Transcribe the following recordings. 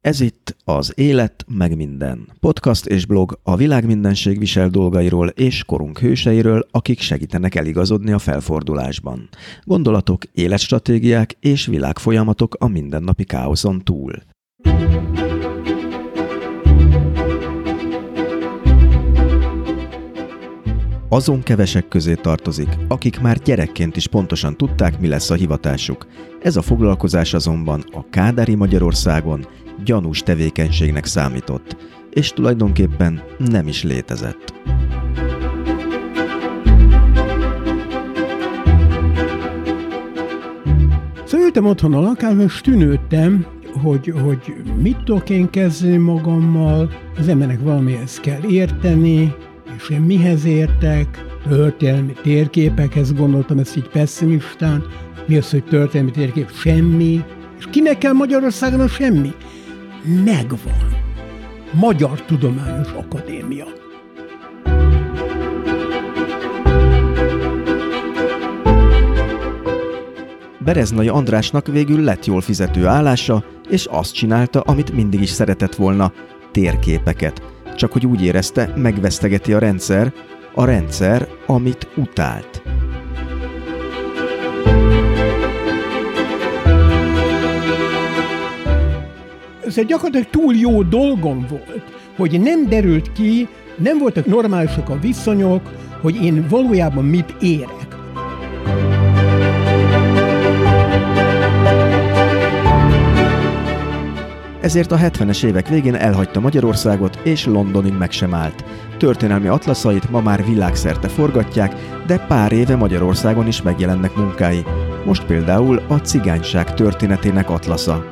Ez itt az Élet meg minden. Podcast és blog a világ mindenség visel dolgairól és korunk hőseiről, akik segítenek eligazodni a felfordulásban. Gondolatok, életstratégiák és világfolyamatok a mindennapi káoszon túl. Azon kevesek közé tartozik, akik már gyerekként is pontosan tudták, mi lesz a hivatásuk. Ez a foglalkozás azonban a Kádári Magyarországon gyanús tevékenységnek számított, és tulajdonképpen nem is létezett. Szóval ültem otthon a lakásban, és tűnődtem, hogy, hogy mit tudok én kezdeni magammal, az embernek valamihez kell érteni, és én mihez értek, történelmi térképekhez gondoltam, ezt így pessimistán, mi az, hogy történelmi térkép? Semmi. És kinek kell Magyarországon a semmi? Megvan. Magyar Tudományos Akadémia. Bereznai Andrásnak végül lett jól fizető állása, és azt csinálta, amit mindig is szeretett volna, térképeket. Csak hogy úgy érezte, megvesztegeti a rendszer, a rendszer, amit utált. Ez egy gyakorlatilag túl jó dolgom volt, hogy nem derült ki, nem voltak normálisak a viszonyok, hogy én valójában mit érek. Ezért a 70-es évek végén elhagyta Magyarországot, és Londonig meg sem állt. Történelmi atlaszait ma már világszerte forgatják, de pár éve Magyarországon is megjelennek munkái. Most például a cigányság történetének atlasza.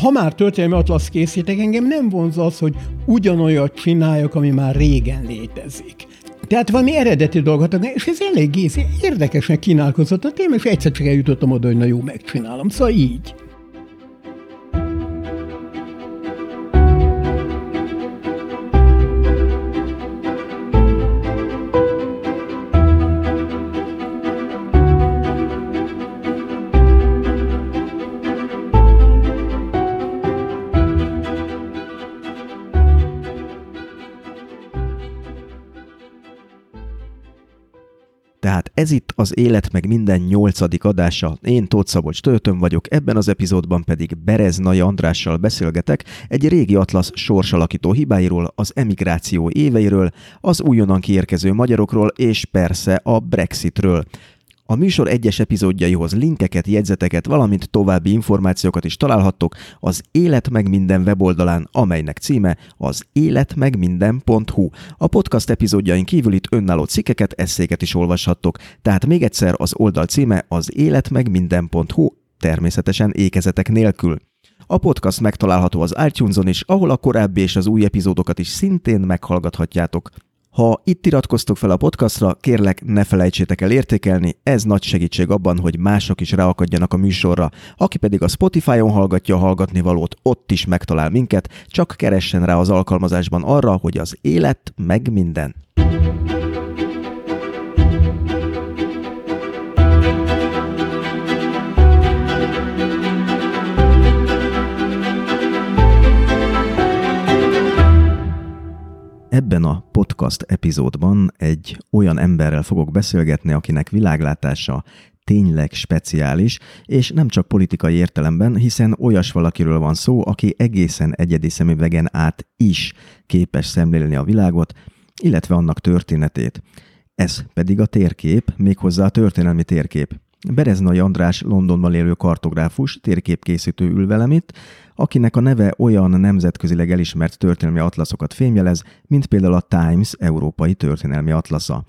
ha már történelmi atlasz készítek, engem nem vonz az, hogy ugyanolyat csináljak, ami már régen létezik. Tehát valami eredeti dolgot, és ez elég érdekesen kínálkozott a téma, és egyszer csak eljutottam oda, hogy na jó, megcsinálom. Szóval így. Ez itt az Élet meg minden nyolcadik adása. Én Tóth Szabolcs Töltöm vagyok, ebben az epizódban pedig Bereznai Andrással beszélgetek egy régi atlasz sorsalakító hibáiról, az emigráció éveiről, az újonnan kiérkező magyarokról és persze a Brexitről. A műsor egyes epizódjaihoz linkeket, jegyzeteket, valamint további információkat is találhattok az Élet meg minden weboldalán, amelynek címe az életmegminden.hu. A podcast epizódjain kívül itt önálló cikkeket, eszéket is olvashattok, tehát még egyszer az oldal címe az életmegminden.hu, természetesen ékezetek nélkül. A podcast megtalálható az iTunes-on is, ahol a korábbi és az új epizódokat is szintén meghallgathatjátok. Ha itt iratkoztok fel a podcastra, kérlek ne felejtsétek el értékelni, ez nagy segítség abban, hogy mások is ráakadjanak a műsorra. Aki pedig a Spotify-on hallgatja a hallgatni valót, ott is megtalál minket, csak keressen rá az alkalmazásban arra, hogy az élet meg minden. Ebben a podcast epizódban egy olyan emberrel fogok beszélgetni, akinek világlátása tényleg speciális, és nem csak politikai értelemben, hiszen olyas valakiről van szó, aki egészen egyedi szemüvegen át is képes szemlélni a világot, illetve annak történetét. Ez pedig a térkép, méghozzá a történelmi térkép. Bereznai András Londonban élő kartográfus, térképkészítő ül velem itt, akinek a neve olyan nemzetközileg elismert történelmi atlaszokat fémjelez, mint például a Times Európai Történelmi Atlasza.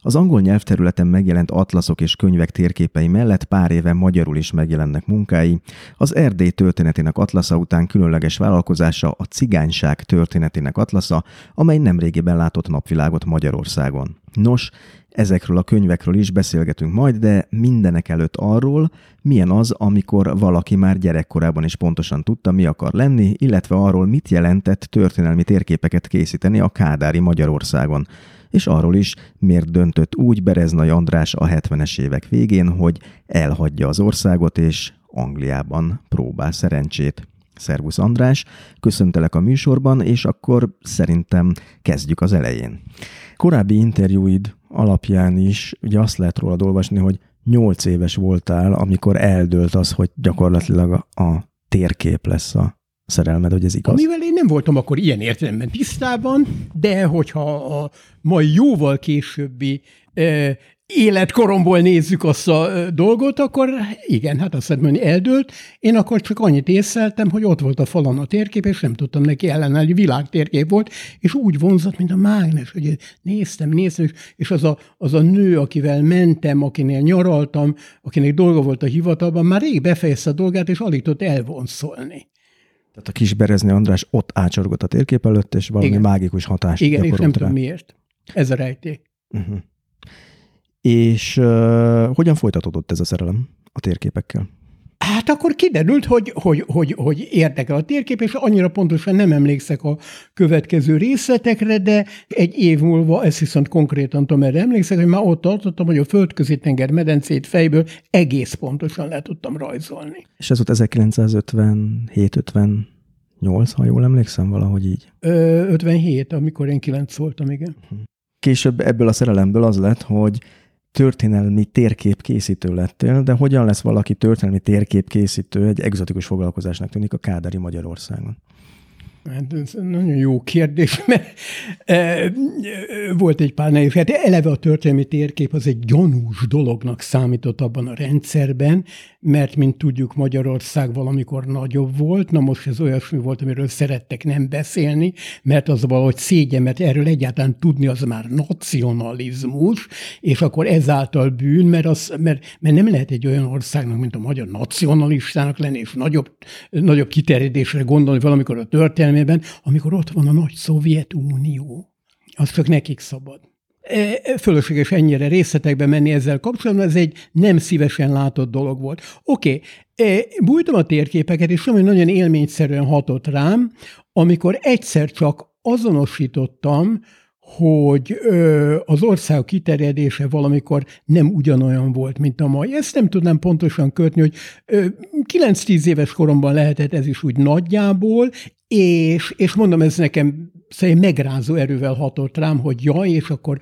Az angol nyelvterületen megjelent atlaszok és könyvek térképei mellett pár éve magyarul is megjelennek munkái. Az Erdély történetének atlasza után különleges vállalkozása a cigányság történetének atlasza, amely nemrégiben látott napvilágot Magyarországon. Nos, Ezekről a könyvekről is beszélgetünk majd, de mindenek előtt arról, milyen az, amikor valaki már gyerekkorában is pontosan tudta, mi akar lenni, illetve arról, mit jelentett történelmi térképeket készíteni a Kádári Magyarországon. és arról is, miért döntött úgy Bereznai András a 70-es évek végén, hogy elhagyja az országot, és Angliában próbál szerencsét. Szervusz András, köszöntelek a műsorban, és akkor szerintem kezdjük az elején. Korábbi interjúid alapján is ugye azt lehet rólad olvasni, hogy 8 éves voltál, amikor eldőlt az, hogy gyakorlatilag a térkép lesz a szerelmed, hogy ez igaz? Amivel én nem voltam akkor ilyen értelemben tisztában, de hogyha a mai jóval későbbi életkoromból nézzük azt a dolgot, akkor igen, hát azt mondani, eldőlt. Én akkor csak annyit észleltem, hogy ott volt a falon a térkép, és nem tudtam neki ellenállni, világtérkép volt, és úgy vonzott, mint a mágnes, hogy néztem, néztem, és az a, az a nő, akivel mentem, akinél nyaraltam, akinek dolga volt a hivatalban, már rég befejezte a dolgát, és alig tudott elvonszolni. Tehát a kis Berezni András ott ácsorgott a térkép előtt, és valami Igen. mágikus hatást Igen, és nem tudom miért. Ez a rejték. Uh-huh. És uh, hogyan folytatódott ez a szerelem a térképekkel? Hát akkor kiderült, hogy, hogy, hogy, hogy érdekel a térkép, és annyira pontosan nem emlékszek a következő részletekre, de egy év múlva, ezt viszont konkrétan tudom, erre emlékszek, hogy már ott tartottam, hogy a földközi tenger medencét fejből egész pontosan le tudtam rajzolni. És ez volt 1957-58, ha jól emlékszem, valahogy így? Ö, 57, amikor én 9 voltam, igen. Később ebből a szerelemből az lett, hogy történelmi térképkészítő lettél, de hogyan lesz valaki történelmi térképkészítő egy egzotikus foglalkozásnak tűnik a Kádári Magyarországon? Hát ez nagyon jó kérdés, mert e, volt egy pár nehéz. Hát eleve a történelmi térkép az egy gyanús dolognak számított abban a rendszerben, mert, mint tudjuk, Magyarország valamikor nagyobb volt, na most ez olyasmi volt, amiről szerettek nem beszélni, mert az valahogy szégyen, mert erről egyáltalán tudni az már nacionalizmus, és akkor ezáltal bűn, mert, az, mert, mert nem lehet egy olyan országnak, mint a magyar nacionalistának lenni, és nagyobb, nagyobb kiterjedésre gondolni valamikor a történelmi értelmében, amikor ott van a nagy Szovjetunió. Az csak nekik szabad. E, fölösleges ennyire részletekbe menni ezzel kapcsolatban, ez egy nem szívesen látott dolog volt. Oké, okay. bújtam a térképeket, és valami nagyon élményszerűen hatott rám, amikor egyszer csak azonosítottam, hogy ö, az ország kiterjedése valamikor nem ugyanolyan volt, mint a mai. Ezt nem tudnám pontosan kötni, hogy 9-10 éves koromban lehetett ez is úgy nagyjából, és, és mondom, ez nekem szerintem megrázó erővel hatott rám, hogy jaj, és akkor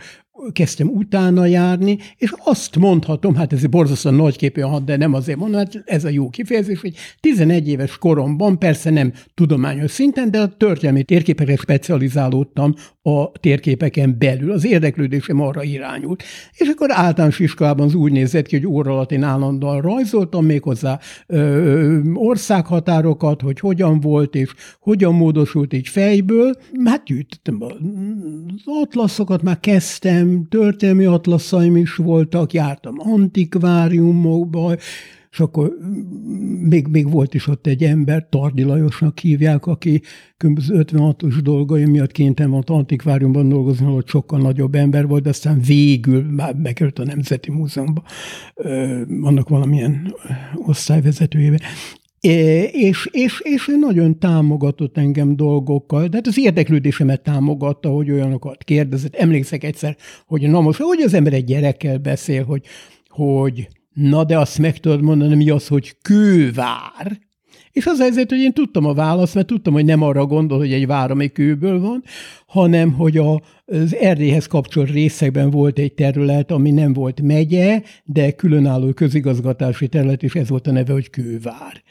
kezdtem utána járni, és azt mondhatom, hát ez borzasztóan nagyképű hat, de nem azért mondom, hát ez a jó kifejezés, hogy 11 éves koromban, persze nem tudományos szinten, de a történelmi térképekre specializálódtam a térképeken belül. Az érdeklődésem arra irányult. És akkor általános iskolában az úgy nézett ki, hogy óra alatt én állandóan rajzoltam méghozzá országhatárokat, hogy hogyan volt és hogyan módosult így fejből. Hát gyűjtöttem az atlaszokat, már kezdtem, történelmi atlaszaim is voltak, jártam antikváriumokba, és akkor még, még volt is ott egy ember, Tardi Lajosnak hívják, aki különböző 56-os dolgai miatt kénytelen volt antikváriumban dolgozni, ahol sokkal nagyobb ember volt, de aztán végül már bekerült a Nemzeti Múzeumba, annak valamilyen osztályvezetőjébe. És, és, és ő nagyon támogatott engem dolgokkal, de hát az érdeklődésemet támogatta, hogy olyanokat kérdezett. Emlékszek egyszer, hogy na most, hogy az ember egy gyerekkel beszél, hogy, hogy Na, de azt meg tudod mondani, mi az, hogy kővár? És az helyzet, hogy én tudtam a választ, mert tudtam, hogy nem arra gondol, hogy egy vár, ami kőből van, hanem, hogy a, az Erdélyhez kapcsolt részekben volt egy terület, ami nem volt megye, de különálló közigazgatási terület, és ez volt a neve, hogy kővár.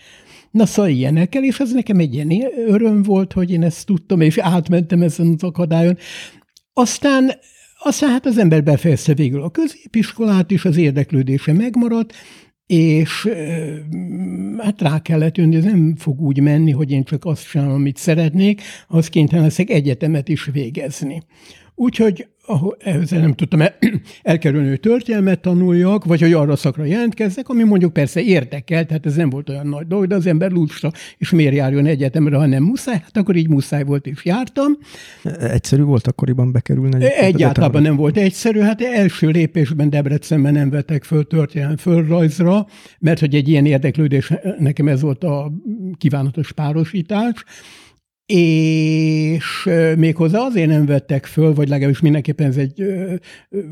Na szóval ilyenekkel, és ez nekem egy ilyen öröm volt, hogy én ezt tudtam, és átmentem ezen az akadályon. Aztán aztán hát az ember befejezte végül a középiskolát is, az érdeklődése megmaradt, és hát rá kellett jönni, ez nem fog úgy menni, hogy én csak azt csinálom, amit szeretnék, az kénytelen leszek egyetemet is végezni. Úgyhogy ezzel nem tudtam el, elkerülni, hogy történelmet tanuljak, vagy hogy arra szakra jelentkezzek, ami mondjuk persze érdekel, tehát ez nem volt olyan nagy dolog, de az ember lusta, és miért járjon egyetemre, ha nem muszáj, hát akkor így muszáj volt, és jártam. Egyszerű volt akkoriban bekerülni? Egyáltalán nem volt egyszerű, hát első lépésben Debrecenben nem vettek föl történelem fölrajzra, mert hogy egy ilyen érdeklődés, nekem ez volt a kívánatos párosítás, és méghozzá azért nem vettek föl, vagy legalábbis mindenképpen ez egy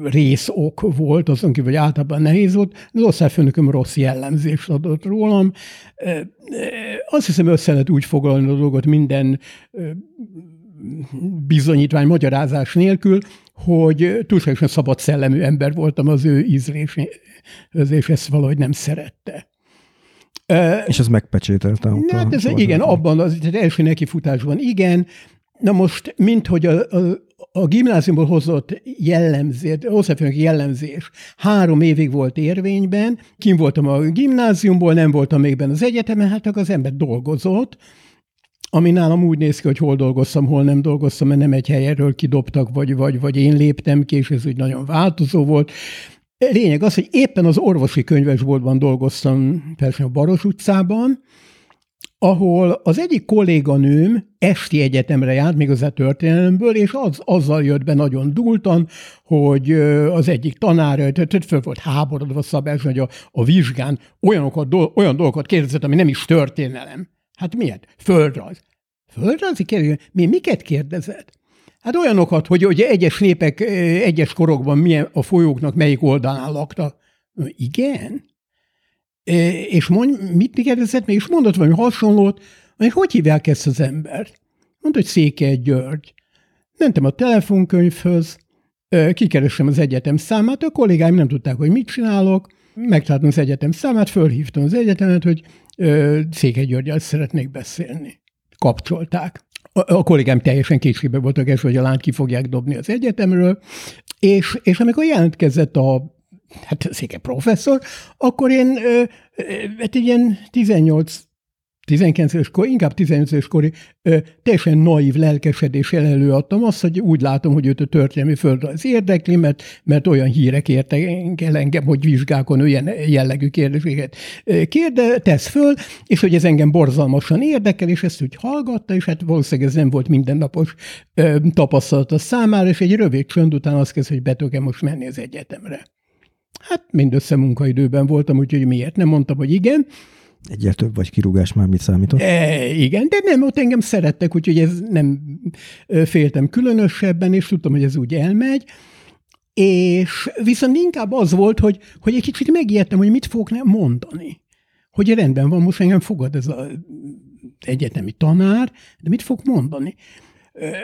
részok volt, azon kívül, hogy általában nehéz volt, az osztályfőnököm rossz jellemzést adott rólam. Azt hiszem össze lehet úgy foglalni a dolgot minden bizonyítvány, magyarázás nélkül, hogy túlságosan szabad szellemű ember voltam az ő ízléséhez, és ezt valahogy nem szerette. És ez megpecsételte ott? Hát ez igen, abban az, az első nekifutásban igen. Na most, mint hogy a, a, a gimnáziumból hozott jellemzés, hozzáférők jellemzés három évig volt érvényben, kim voltam a gimnáziumból, nem voltam még benne az egyetemen, hát akkor az ember dolgozott, ami nálam úgy néz ki, hogy hol dolgoztam, hol nem dolgoztam, mert nem egy helyről kidobtak, vagy, vagy, vagy én léptem ki, és ez úgy nagyon változó volt. Lényeg az, hogy éppen az orvosi könyvesboltban dolgoztam, persze a Baros utcában, ahol az egyik kolléganőm esti egyetemre járt, még az a történelemből, és az, azzal jött be nagyon dúltan, hogy az egyik tanár, tehát föl volt háborodva Szabás, hogy a, a vizsgán olyanokat, olyan dolgokat kérdezett, ami nem is történelem. Hát miért? Földrajz. Földrajzi kérdés? Mi miket kérdezett? Hát olyanokat, hogy hogy egyes népek egyes korokban milyen a folyóknak melyik oldalán laktak. Igen? És mond, mit kérdezett meg? És mondott valami hasonlót, hogy hogy hívják ezt az embert? Mondta, hogy Székely György. Mentem a telefonkönyvhöz, kikerestem az egyetem számát, a kollégáim nem tudták, hogy mit csinálok, megtaláltam az egyetem számát, fölhívtam az egyetemet, hogy Székely Györgyel szeretnék beszélni. Kapcsolták a, kollégám teljesen készségbe voltak és hogy a lányt ki fogják dobni az egyetemről, és, és amikor jelentkezett a hát széke professzor, akkor én hát ilyen 18 19 éves kor, inkább 15 éves kori, ö, teljesen naív lelkesedéssel előadtam. Azt, hogy úgy látom, hogy őt a történelmi földrajz érdekli, mert, mert olyan hírek értek el engem, hogy vizsgákon olyan jellegű kérdéseket kérde, tesz föl, és hogy ez engem borzalmasan érdekel, és ezt úgy hallgatta, és hát valószínűleg ez nem volt mindennapos ö, tapasztalata számára, és egy rövid csönd után azt kezd, hogy be most menni az egyetemre. Hát mindössze munkaidőben voltam, úgyhogy miért? Nem mondtam, hogy igen, Egyel több vagy kirúgás már mit számított? E, igen, de nem, ott engem szerettek, úgyhogy ez nem féltem különösebben, és tudtam, hogy ez úgy elmegy. És viszont inkább az volt, hogy, hogy egy kicsit megijedtem, hogy mit fogok mondani. Hogy rendben van, most engem fogad ez az egyetemi tanár, de mit fog mondani?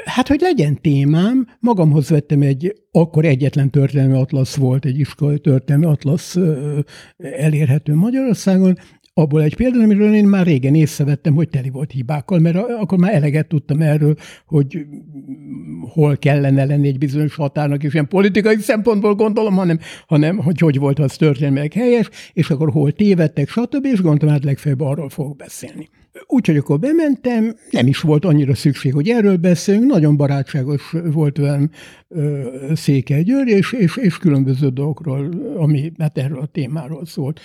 Hát, hogy legyen témám, magamhoz vettem egy, akkor egyetlen történelmi atlasz volt, egy iskolai történelmi atlasz elérhető Magyarországon, abból egy példa, amiről én már régen észrevettem, hogy teli volt hibákkal, mert akkor már eleget tudtam erről, hogy hol kellene lenni egy bizonyos határnak, és ilyen politikai szempontból gondolom, hanem, hanem hogy hogy volt az történelmileg helyes, és akkor hol tévedtek, stb., és gondoltam, hát legfeljebb arról fogok beszélni. Úgyhogy akkor bementem, nem is volt annyira szükség, hogy erről beszéljünk, nagyon barátságos volt velem Székely György, és, és, és különböző dolgokról, ami hát erről a témáról szólt.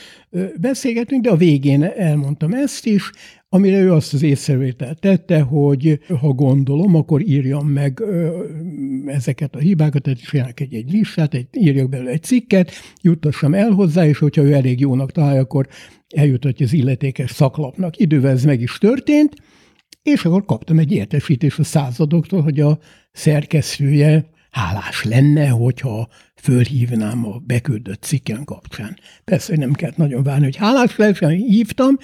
Beszélgetünk, de a végén elmondtam ezt is, amire ő azt az észrevételt tette, hogy ha gondolom, akkor írjam meg ezeket a hibákat, tehát csinálják egy, egy listát, egy, írjak belőle egy cikket, juttassam el hozzá, és hogyha ő elég jónak találja, akkor eljutatja az illetékes szaklapnak. Idővel ez meg is történt, és akkor kaptam egy értesítést a századoktól, hogy a szerkesztője hálás lenne, hogyha fölhívnám a beküldött cikken kapcsán. Persze, nem kellett nagyon várni, hogy hálás lehessen, hívtam,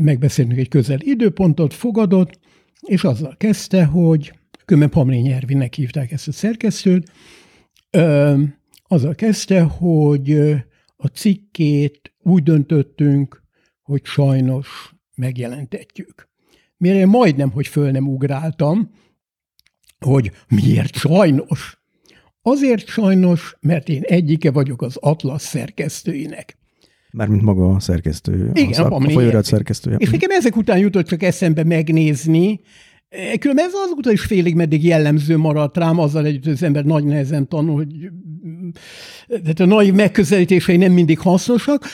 megbeszéltünk egy közel időpontot, fogadott, és azzal kezdte, hogy Köme Pamlény Ervinnek hívták ezt a szerkesztőt, ö, azzal kezdte, hogy a cikkét úgy döntöttünk, hogy sajnos megjelentetjük. Mire én majdnem, hogy föl nem ugráltam, hogy miért sajnos. Azért sajnos, mert én egyike vagyok az Atlas szerkesztőinek. Mármint maga a szerkesztő. Igen, a, a, a folyóirat szerkesztője. És nekem ezek után jutott csak eszembe megnézni, Különben ez azóta is félig meddig jellemző maradt rám, azzal együtt az ember nagy nehezen tanul, hogy tehát a nagy megközelítései nem mindig hasznosak.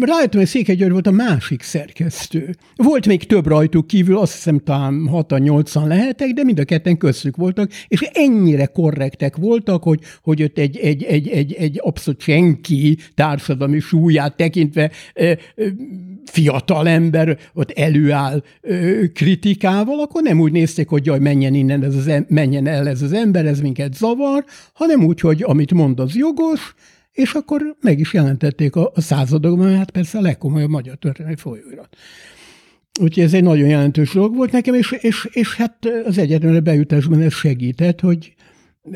Rájöttem, hogy Székely volt a másik szerkesztő. Volt még több rajtuk kívül, azt hiszem talán 6-8-an lehetek, de mind a ketten köztük voltak, és ennyire korrektek voltak, hogy, hogy ott egy, egy, egy, egy, egy abszolút senki társadalmi súlyát tekintve fiatal ember ott előáll kritikával, akkor nem úgy nézték, hogy jaj, menjen innen, ez az, menjen el ez az ember, ez minket zavar, hanem úgy, hogy amit mond, az jogos, és akkor meg is jelentették a, a századokban, hát persze a legkomolyabb magyar történelmi folyóirat. Úgyhogy ez egy nagyon jelentős dolog volt nekem, és, és, és hát az egyetemre bejutásban ez segített, hogy,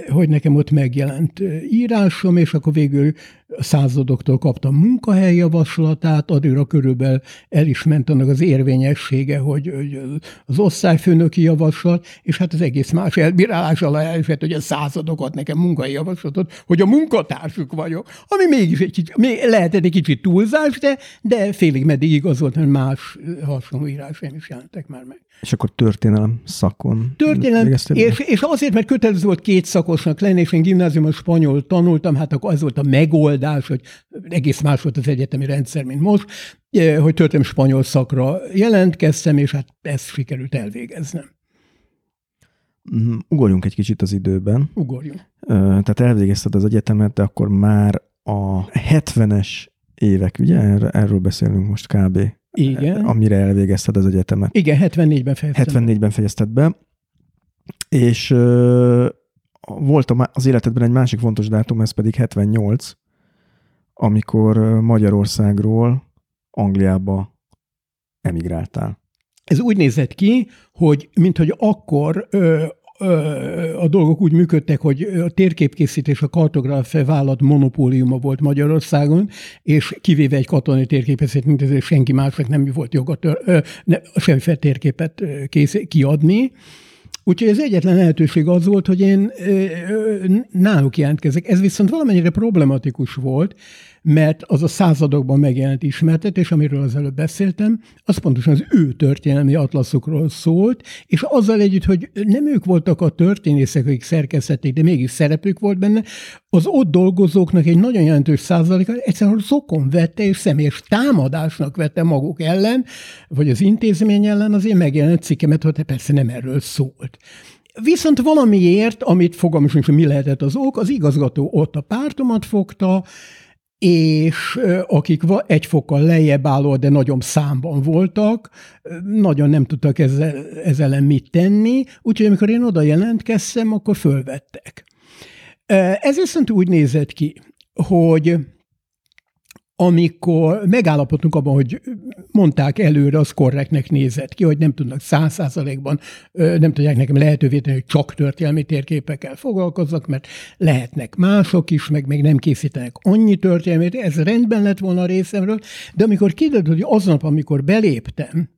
hogy nekem ott megjelent írásom, és akkor végül századoktól kaptam munkahelyjavaslatát, addigra körülbelül el is ment annak az érvényessége, hogy, hogy az osztályfőnöki javaslat, és hát az egész más elbírálás alá elfett, hogy a századokat nekem munkahelyjavaslatot, hogy a munkatársuk vagyok, ami mégis egy kicsit, még lehetett egy kicsit túlzás, de, de félig meddig igaz volt, mert más hasonló írásaim is jelentek már meg. És akkor történelem szakon. Történelem, és, és azért, mert kötelező volt két szakosnak lenni, és én gimnáziumban spanyol tanultam, hát akkor az volt a megoldás, hogy egész más volt az egyetemi rendszer, mint most, eh, hogy történelem spanyol szakra jelentkeztem, és hát ezt sikerült elvégeznem. Mhm, ugorjunk egy kicsit az időben. Ugorjunk. Tehát elvégezted az egyetemet, de akkor már a 70-es évek, ugye? Erről beszélünk most kb. Igen. Amire elvégezted az egyetemet. Igen, 74-ben fejeztem. 74-ben fejezted be. És uh, volt az életedben egy másik fontos dátum, ez pedig 78, amikor Magyarországról Angliába emigráltál. Ez úgy nézett ki, hogy minthogy akkor ö, a dolgok úgy működtek, hogy a térképkészítés a kartográfia vállalat monopóliuma volt Magyarországon, és kivéve egy katonai térképészet, mint ezért senki másnak nem volt joga tör, semmiféle térképet kész, kiadni. Úgyhogy az egyetlen lehetőség az volt, hogy én náluk jelentkezek. Ez viszont valamennyire problematikus volt, mert az a századokban megjelent ismertetés, amiről az előbb beszéltem, az pontosan az ő történelmi atlaszokról szólt, és azzal együtt, hogy nem ők voltak a történészek, akik szerkesztették, de mégis szerepük volt benne, az ott dolgozóknak egy nagyon jelentős százaléka egyszerűen zokon vette, és személyes támadásnak vette maguk ellen, vagy az intézmény ellen az én megjelent cikkemet, hogy persze nem erről szólt. Viszont valamiért, amit fogalmas, hogy mi lehetett az ok, az igazgató ott a pártomat fogta, és akik egy fokkal lejjebb álló, de nagyobb számban voltak, nagyon nem tudtak ezzel, ezzel mit tenni, úgyhogy amikor én oda jelentkeztem, akkor fölvettek. Ez viszont úgy nézett ki, hogy amikor megállapodtunk abban, hogy mondták előre, az korrektnek nézett ki, hogy nem tudnak száz százalékban, nem tudják nekem lehetővé tenni, hogy csak történelmi térképekkel foglalkozzak, mert lehetnek mások is, meg még nem készítenek annyi történelmét, ez rendben lett volna a részemről, de amikor kiderült, hogy aznap, amikor beléptem,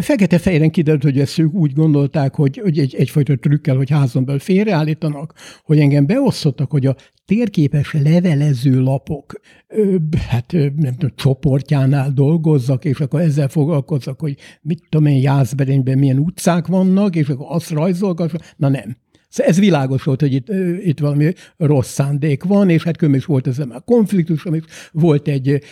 Fekete-fehéren kiderült, hogy ezt ők úgy gondolták, hogy, hogy egy, egyfajta trükkel, hogy házon belül félreállítanak, hogy engem beosztottak, hogy a térképes levelező lapok, hát nem tudom, csoportjánál dolgozzak, és akkor ezzel foglalkozzak, hogy mit tudom én, Jászberényben milyen utcák vannak, és akkor azt rajzolgassam. Na nem. Szóval ez világos volt, hogy itt, itt valami rossz szándék van, és hát különben volt ez a konfliktus, amik volt egy,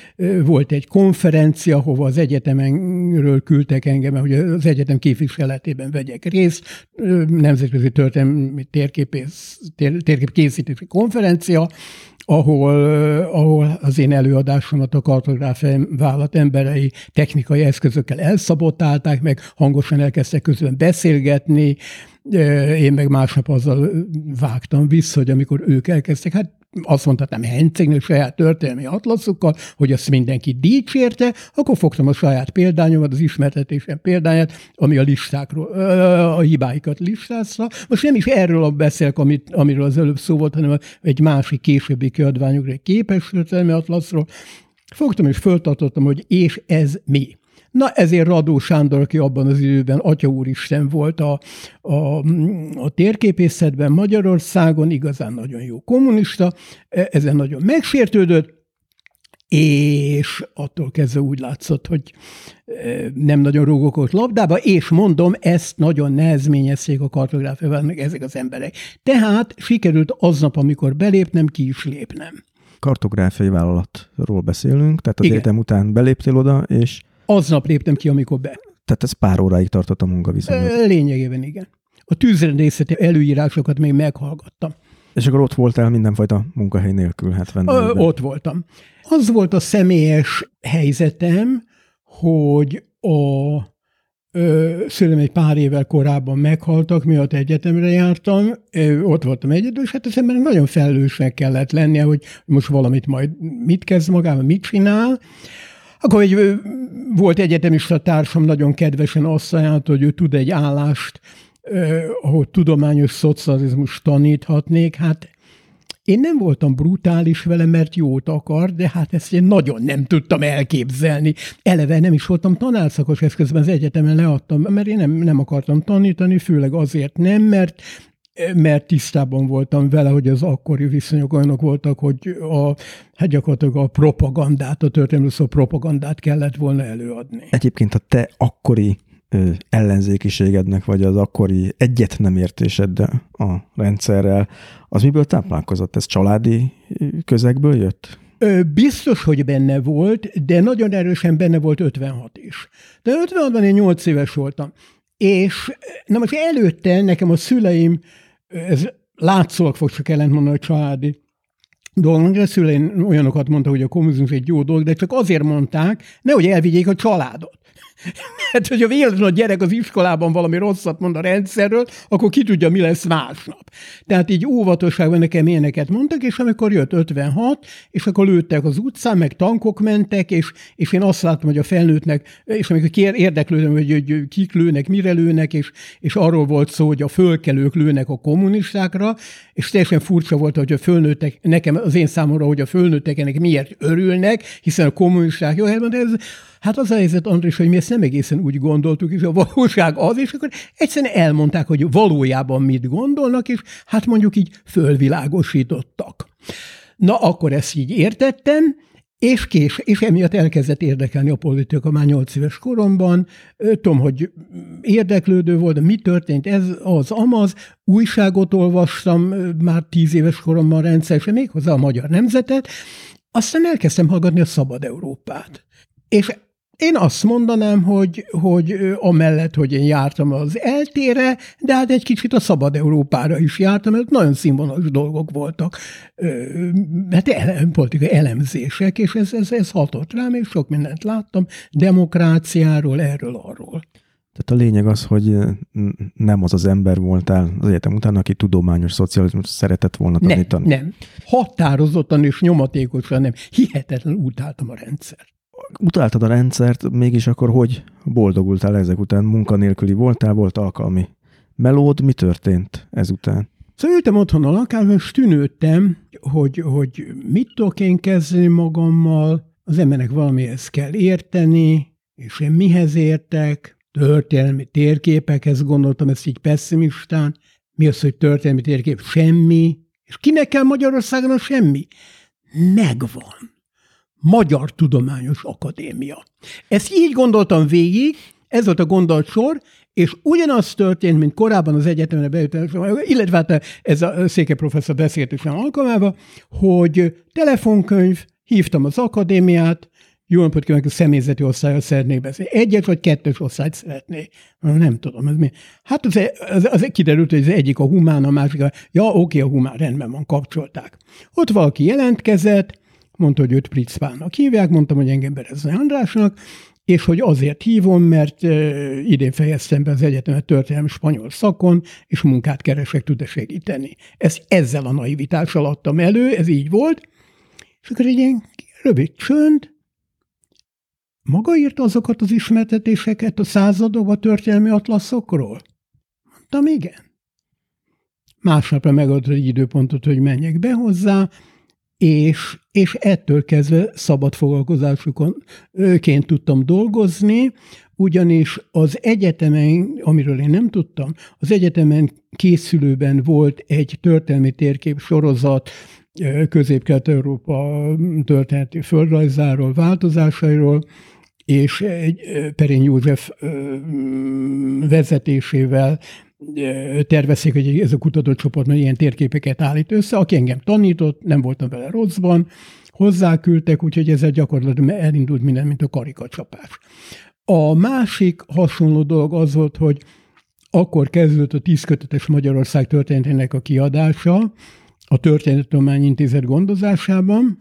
volt egy konferencia, ahova az egyetemenről küldtek engem, hogy az egyetem képviseletében vegyek részt, nemzetközi történelmi térképész, tér, térképkészítési konferencia, ahol, ahol az én előadásomat a kartográfia vállalat emberei technikai eszközökkel elszabotálták, meg hangosan elkezdtek közben beszélgetni, én meg másnap azzal vágtam vissza, hogy amikor ők elkezdtek, hát azt mondhatnám Hencegnek saját történelmi atlaszukkal, hogy azt mindenki dicsérte, akkor fogtam a saját példányomat, az ismertetésem példányát, ami a listákról, a hibáikat listázza. Most nem is erről beszélek, amit, amiről az előbb szó volt, hanem egy másik későbbi kiadványokra, egy képes történelmi atlaszról. Fogtam és föltartottam, hogy és ez mi. Na ezért Radó Sándor, aki abban az időben Atya Úristen volt a, a, a térképészetben Magyarországon, igazán nagyon jó kommunista, e, ezen nagyon megsértődött, és attól kezdve úgy látszott, hogy e, nem nagyon rúgok labdába, és mondom, ezt nagyon nehezményezték a kartográfiával, meg ezek az emberek. Tehát sikerült aznap, amikor belépnem, ki is lépnem. kartográfiai vállalatról beszélünk, tehát az Igen. egyetem után beléptél oda, és Aznap léptem ki, amikor be. tehát ez pár óráig tartott a munkaviszonyod. Ö, Lényegében igen. A tűzrendészeti előírásokat még meghallgattam. És akkor ott voltál mindenfajta munkahely nélkül, hát Ö, vendégben. ott voltam. Az volt a személyes helyzetem, hogy a ö, szülem egy pár évvel korábban meghaltak, miatt egyetemre jártam, ö, ott voltam egyedül, és hát az embernek nagyon felelősnek kellett lennie, hogy most valamit majd mit kezd magával, mit csinál. Akkor egy, volt egyetemista társam, nagyon kedvesen azt ajánlott, hogy ő tud egy állást, ö, ahol tudományos szocializmus taníthatnék. Hát én nem voltam brutális vele, mert jót akar, de hát ezt én nagyon nem tudtam elképzelni. Eleve nem is voltam tanárszakos, ezt közben az egyetemen leadtam, mert én nem, nem akartam tanítani, főleg azért nem, mert mert tisztában voltam vele, hogy az akkori viszonyok olyanok voltak, hogy a, hát gyakorlatilag a propagandát, a történelmi szó propagandát kellett volna előadni. Egyébként a te akkori ellenzékiségednek, vagy az akkori egyet nem értéseddel a rendszerrel, az miből táplálkozott? Ez családi közegből jött? Biztos, hogy benne volt, de nagyon erősen benne volt 56 is. De 56-ban én 8 éves voltam. És na most előtte nekem a szüleim, ez látszólag fog csak ellentmondani a családi dolgok, a szüleim olyanokat mondta, hogy a kommunizmus egy jó dolog, de csak azért mondták, nehogy elvigyék a családot. Mert hogyha véletlenül a gyerek az iskolában valami rosszat mond a rendszerről, akkor ki tudja, mi lesz másnap. Tehát így óvatosságban nekem ilyeneket mondtak, és amikor jött 56, és akkor lőttek az utcán, meg tankok mentek, és, és én azt láttam, hogy a felnőttnek, és amikor kér, érdeklődöm, hogy, hogy kik lőnek, mire lőnek, és, és arról volt szó, hogy a fölkelők lőnek a kommunistákra, és teljesen furcsa volt, hogy a fölnőttek, nekem az én számomra, hogy a fölnőttek ennek miért örülnek, hiszen a kommunisták jó helyben, de ez, hát az a helyzet, András, hogy mi ezt nem egészen úgy gondoltuk, és a valóság az, és akkor egyszerűen elmondták, hogy valójában mit gondolnak, és hát mondjuk így fölvilágosítottak. Na, akkor ezt így értettem, és kés, és emiatt elkezdett érdekelni a politika már 8 éves koromban. Tudom, hogy érdeklődő volt, mi történt, ez az amaz. Újságot olvastam már 10 éves koromban rendszeresen, méghozzá a Magyar Nemzetet. Aztán elkezdtem hallgatni a Szabad Európát. És én azt mondanám, hogy, hogy amellett, hogy én jártam az eltére, de hát egy kicsit a Szabad Európára is jártam, mert nagyon színvonalas dolgok voltak, hát ele, politikai elemzések, és ez, ez, ez hatott rám, és sok mindent láttam, demokráciáról, erről, arról. Tehát a lényeg az, hogy nem az az ember voltál az egyetem után, aki tudományos szocializmus szeretett volna Nem, tanítani. nem. Határozottan és nyomatékosan nem. Hihetetlen utáltam a rendszert. Utáltad a rendszert, mégis akkor hogy boldogultál ezek után? Munkanélküli voltál, volt alkalmi melód, mi történt ezután? Szóval ültem otthon a lakásban, és tűnődtem, hogy, hogy mit tudok én kezdeni magammal, az embernek valamihez kell érteni, és én mihez értek, történelmi térképekhez gondoltam, ezt így pessimistán. Mi az, hogy történelmi térkép? Semmi. És kinek kell Magyarországon a semmi? Megvan. Magyar Tudományos Akadémia. Ezt így gondoltam végig, ez volt a gondolatsor, és ugyanaz történt, mint korábban az egyetemre bejutam, illetve hát ez a széke professzor beszélt is alkalmával, hogy telefonkönyv, hívtam az akadémiát, jó napot kívánok, a személyzeti osztályra szeretnék beszélni. Egyes vagy kettős osztályt szeretnék. Nem tudom, ez mi. Hát az, az, az kiderült, hogy az egyik a humán, a másik a... Ja, oké, a humán, rendben van, kapcsolták. Ott valaki jelentkezett, mondta, hogy őt Pritzpának hívják, mondtam, hogy engem Berezni Andrásnak, és hogy azért hívom, mert idén fejeztem be az egyetemet történelmi spanyol szakon, és munkát keresek, tud-e segíteni. Ezt ezzel a naivitással adtam elő, ez így volt, és akkor egy ilyen rövid csönd, maga írta azokat az ismertetéseket a századokba történelmi atlaszokról? Mondtam, igen. Másnapra megadott egy időpontot, hogy menjek be hozzá, és, és ettől kezdve szabad foglalkozásukként tudtam dolgozni, ugyanis az egyetemen, amiről én nem tudtam, az egyetemen készülőben volt egy történelmi térkép sorozat, Közép-Kelet-Európa történeti földrajzáról, változásairól, és egy Perény József vezetésével tervezték, hogy ez a kutatócsoport ilyen térképeket állít össze, aki engem tanított, nem voltam vele rosszban, hozzáküldtek, úgyhogy ezzel gyakorlatilag elindult minden, mint a karikacsapás. A másik hasonló dolog az volt, hogy akkor kezdődött a tízkötetes Magyarország történetének a kiadása a Történetudomány Intézet gondozásában.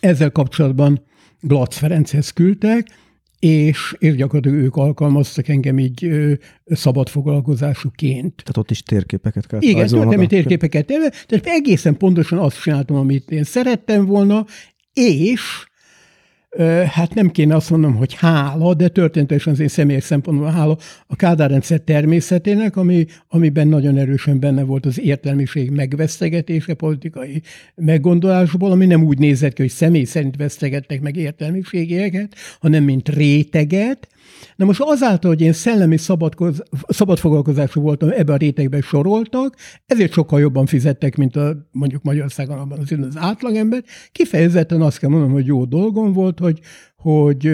Ezzel kapcsolatban Glatz Ferenchez küldtek, és, és gyakorlatilag ők alkalmaztak engem így ö, szabad foglalkozásuként. Tehát ott is térképeket kell Igen, történelmi térképeket. Tehát egészen pontosan azt csináltam, amit én szerettem volna, és hát nem kéne azt mondom, hogy hála, de történetesen az én személyes szempontból hála a Kádár rendszer természetének, ami, amiben nagyon erősen benne volt az értelmiség megvesztegetése politikai meggondolásból, ami nem úgy nézett ki, hogy személy szerint vesztegettek meg értelmiségeket, hanem mint réteget, Na most azáltal, hogy én szellemi szabadfoglalkozású voltam, ebbe a rétegbe soroltak, ezért sokkal jobban fizettek, mint a, mondjuk Magyarországon abban az, az átlagember. Kifejezetten azt kell mondanom, hogy jó dolgom volt, hogy, hogy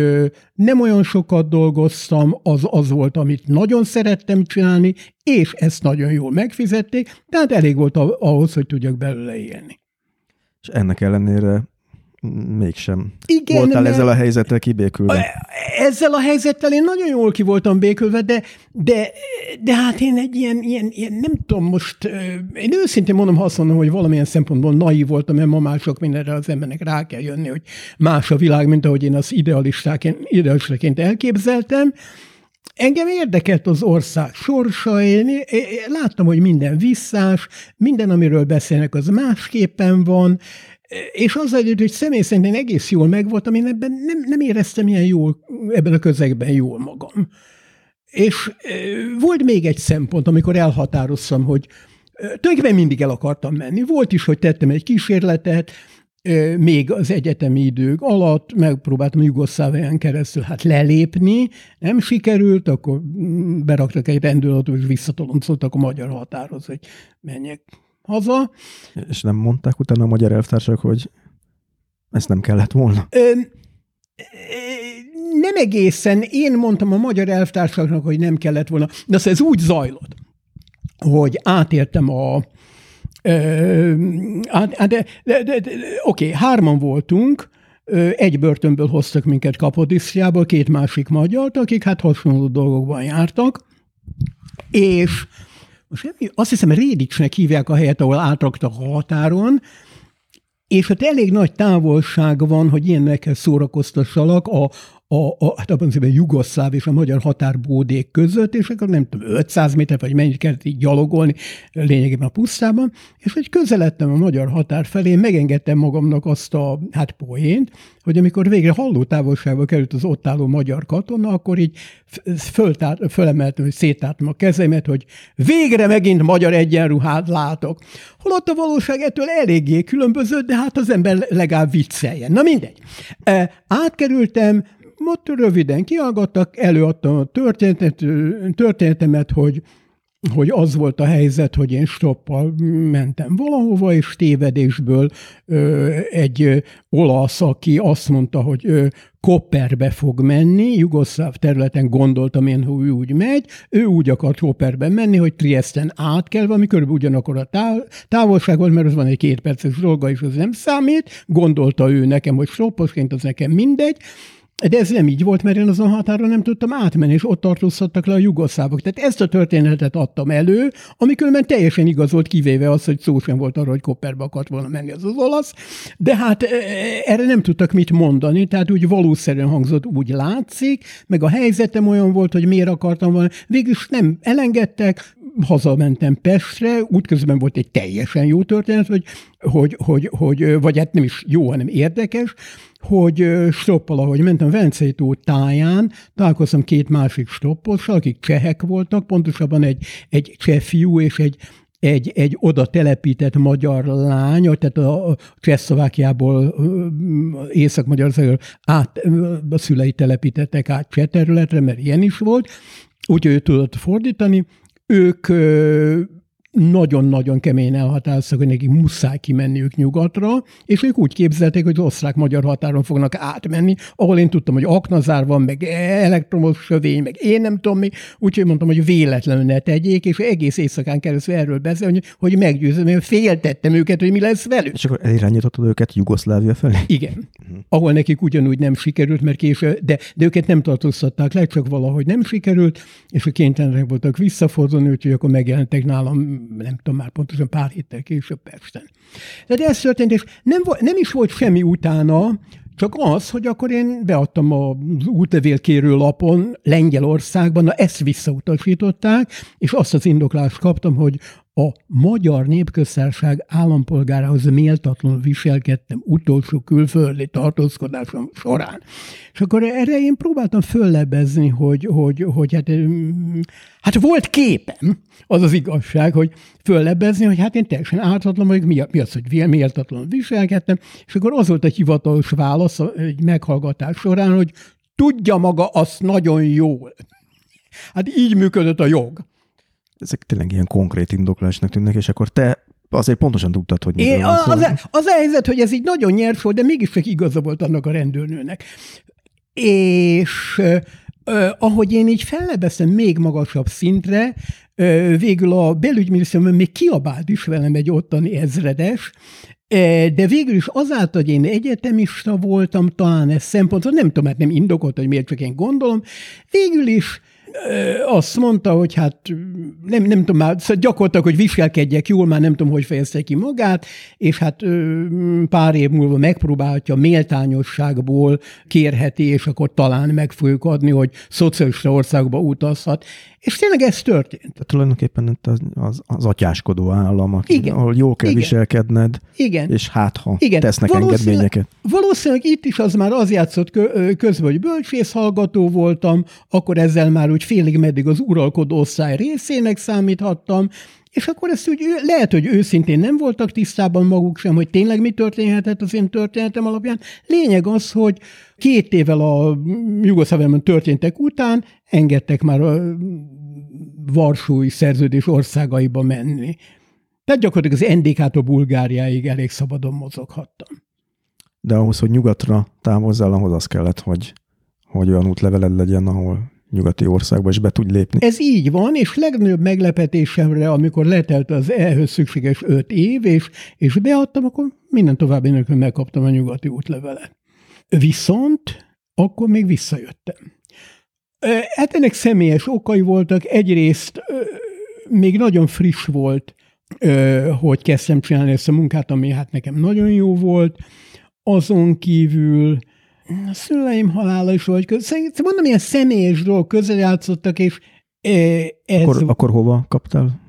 nem olyan sokat dolgoztam, az az volt, amit nagyon szerettem csinálni, és ezt nagyon jól megfizették, tehát elég volt ahhoz, hogy tudjak belőle élni. És ennek ellenére mégsem. Igen, voltál ezzel a helyzettel kibékülve. Ezzel a helyzettel én nagyon jól ki voltam békülve, de, de, de hát én egy ilyen, ilyen, ilyen, nem tudom most, én őszintén mondom, ha azt mondom, hogy valamilyen szempontból naív voltam, mert ma már sok mindenre az embernek rá kell jönni, hogy más a világ, mint ahogy én az idealistaként elképzeltem, Engem érdekelt az ország sorsa, én, én láttam, hogy minden visszás, minden, amiről beszélnek, az másképpen van, és az együtt, hogy személy szerint én egész jól megvoltam, én ebben nem, nem éreztem ilyen jól, ebben a közegben jól magam. És volt még egy szempont, amikor elhatároztam, hogy tulajdonképpen mindig el akartam menni. Volt is, hogy tettem egy kísérletet, még az egyetemi idők alatt megpróbáltam Jugoszlávián keresztül hát lelépni, nem sikerült, akkor mm, beraktak egy rendőrautót, és visszatoloncoltak a magyar határhoz, hogy menjek haza. És nem mondták utána a magyar elvtársak, hogy ezt nem kellett volna? Ö, nem egészen. Én mondtam a magyar elvtársaknak, hogy nem kellett volna. De ez úgy zajlott, hogy átértem a, de, de, de, de, oké, hárman voltunk, egy börtönből hoztak minket Kapodisztriából, két másik magyart, akik hát hasonló dolgokban jártak, és most azt hiszem Rédicsnek hívják a helyet, ahol átraktak a határon, és ott elég nagy távolság van, hogy ilyenekkel szórakoztassalak a, a, a, hát abban az évben jugoszláv és a magyar határbódék között, és akkor nem tudom, 500 méter, vagy mennyit kellett így gyalogolni lényegében a pusztában, és hogy közeledtem a magyar határ felé, megengedtem magamnak azt a hát poént, hogy amikor végre halló távolságba került az ott álló magyar katona, akkor így föltár, fölemeltem, hogy széttártam a kezemet, hogy végre megint magyar egyenruhát látok. Holott a valóság ettől eléggé különböző, de hát az ember legalább vicceljen. Na mindegy. Átkerültem, ott röviden kiallgattak, előadtam a történetet, történetemet, hogy hogy az volt a helyzet, hogy én stoppal mentem valahova, és tévedésből ö, egy olasz, aki azt mondta, hogy ö, Kopperbe fog menni, jugoszláv területen gondoltam én, hogy úgy megy, ő úgy akart Kopperbe menni, hogy Triesten át kell, ami körülbelül ugyanakkor a táv, távolság volt, mert az van egy két perces dolga, és az nem számít, gondolta ő nekem, hogy stopposként az nekem mindegy, de ez nem így volt, mert én azon határon nem tudtam átmenni, és ott tartóztattak le a jugoszlávok. Tehát ezt a történetet adtam elő, ami különben teljesen igaz volt, kivéve az, hogy szó sem volt arra, hogy Kopperbe akart volna menni az az olasz, de hát e, erre nem tudtak mit mondani, tehát úgy valószerűen hangzott, úgy látszik, meg a helyzetem olyan volt, hogy miért akartam volna. Végülis nem elengedtek, hazamentem Pestre, útközben volt egy teljesen jó történet, hogy, hogy, hogy, hogy vagy hát nem is jó, hanem érdekes, hogy stoppal, ahogy mentem Vencei tó táján, találkoztam két másik stoppossal, akik csehek voltak, pontosabban egy, egy cseh fiú és egy, egy, egy oda telepített magyar lány, tehát a Csehszlovákiából, Észak-Magyarországról át, a szülei telepítettek át cseh területre, mert ilyen is volt, úgyhogy ő tudott fordítani. Ők nagyon-nagyon keményen elhatároztak, hogy nekik muszáj kimenniük nyugatra, és ők úgy képzelték, hogy az osztrák-magyar határon fognak átmenni, ahol én tudtam, hogy aknazár van, meg elektromos sövény, meg én nem tudom mi, úgyhogy mondtam, hogy véletlenül ne tegyék, és egész éjszakán keresztül erről beszélni, hogy meggyőzöm, én féltettem őket, hogy mi lesz velük. És akkor elirányítottad őket Jugoszlávia felé? Igen. Uh-huh. Ahol nekik ugyanúgy nem sikerült, mert később, de, de őket nem tartóztatták le, csak valahogy nem sikerült, és a kénytelenek voltak visszafordulni, úgyhogy akkor megjelentek nálam nem tudom már pontosan pár héttel később Pesten. Tehát ez történt, és nem, nem is volt semmi utána, csak az, hogy akkor én beadtam az útlevélkérő lapon Lengyelországban, na ezt visszautasították, és azt az indoklást kaptam, hogy a magyar népköztársaság állampolgárához méltatlanul viselkedtem utolsó külföldi tartózkodásom során. És akkor erre én próbáltam föllebezni, hogy, hogy, hogy hát, hát volt képem, az az igazság, hogy föllebezni, hogy hát én teljesen ártatlan vagyok, mi, az, hogy méltatlanul viselkedtem, és akkor az volt a hivatalos válasz egy meghallgatás során, hogy tudja maga azt nagyon jól. Hát így működött a jog ezek tényleg ilyen konkrét indoklásnak tűnnek, és akkor te azért pontosan tudtad, hogy Én, az, az, az a helyzet, hogy ez így nagyon nyers volt, de mégis csak igaza volt annak a rendőrnőnek. És Uh, ahogy én így fellebeszem még magasabb szintre, uh, végül a belügyminisztérium még kiabált is velem egy ottani ezredes, uh, de végül is azáltal, hogy én egyetemista voltam, talán ez szempontot, nem tudom, hát nem indokolt, hogy miért csak én gondolom, végül is azt mondta, hogy hát nem, nem tudom már, szóval gyakorlatilag, hogy viselkedjek jól, már nem tudom, hogy fejezte ki magát, és hát pár év múlva megpróbálhatja méltányosságból kérheti, és akkor talán meg fogjuk adni, hogy szocialista országba utazhat. És tényleg ez történt. Tehát tulajdonképpen az, az, az atyáskodó állam, aki, Igen. ahol jól kell Igen. viselkedned, Igen. és hát ha Igen. tesznek valószínűleg, engedményeket. Valószínűleg itt is az már az játszott közben, hogy bölcsész hallgató voltam, akkor ezzel már úgy félig meddig az uralkodó osztály részének számíthattam, és akkor ezt úgy lehet, hogy őszintén nem voltak tisztában maguk sem, hogy tényleg mi történhetett az én történetem alapján. Lényeg az, hogy két évvel a Jugoszláviában történtek után engedtek már a Varsói szerződés országaiba menni. Tehát gyakorlatilag az NDK-tól Bulgáriáig elég szabadon mozoghattam. De ahhoz, hogy nyugatra távozzál, ahhoz az kellett, hogy, hogy olyan útleveled legyen, ahol nyugati országba is be tudj lépni. Ez így van, és legnagyobb meglepetésemre, amikor letelt az ehhez szükséges öt év, és, és beadtam, akkor minden további nélkül megkaptam a nyugati útlevelet. Viszont akkor még visszajöttem. Hát ennek személyes okai voltak. Egyrészt még nagyon friss volt, hogy kezdtem csinálni ezt a munkát, ami hát nekem nagyon jó volt. Azon kívül a szüleim halála is volt közel. Szerintem mondom, ilyen személyes dolgok közrejátszottak, és ez... Akkor, akkor hova kaptál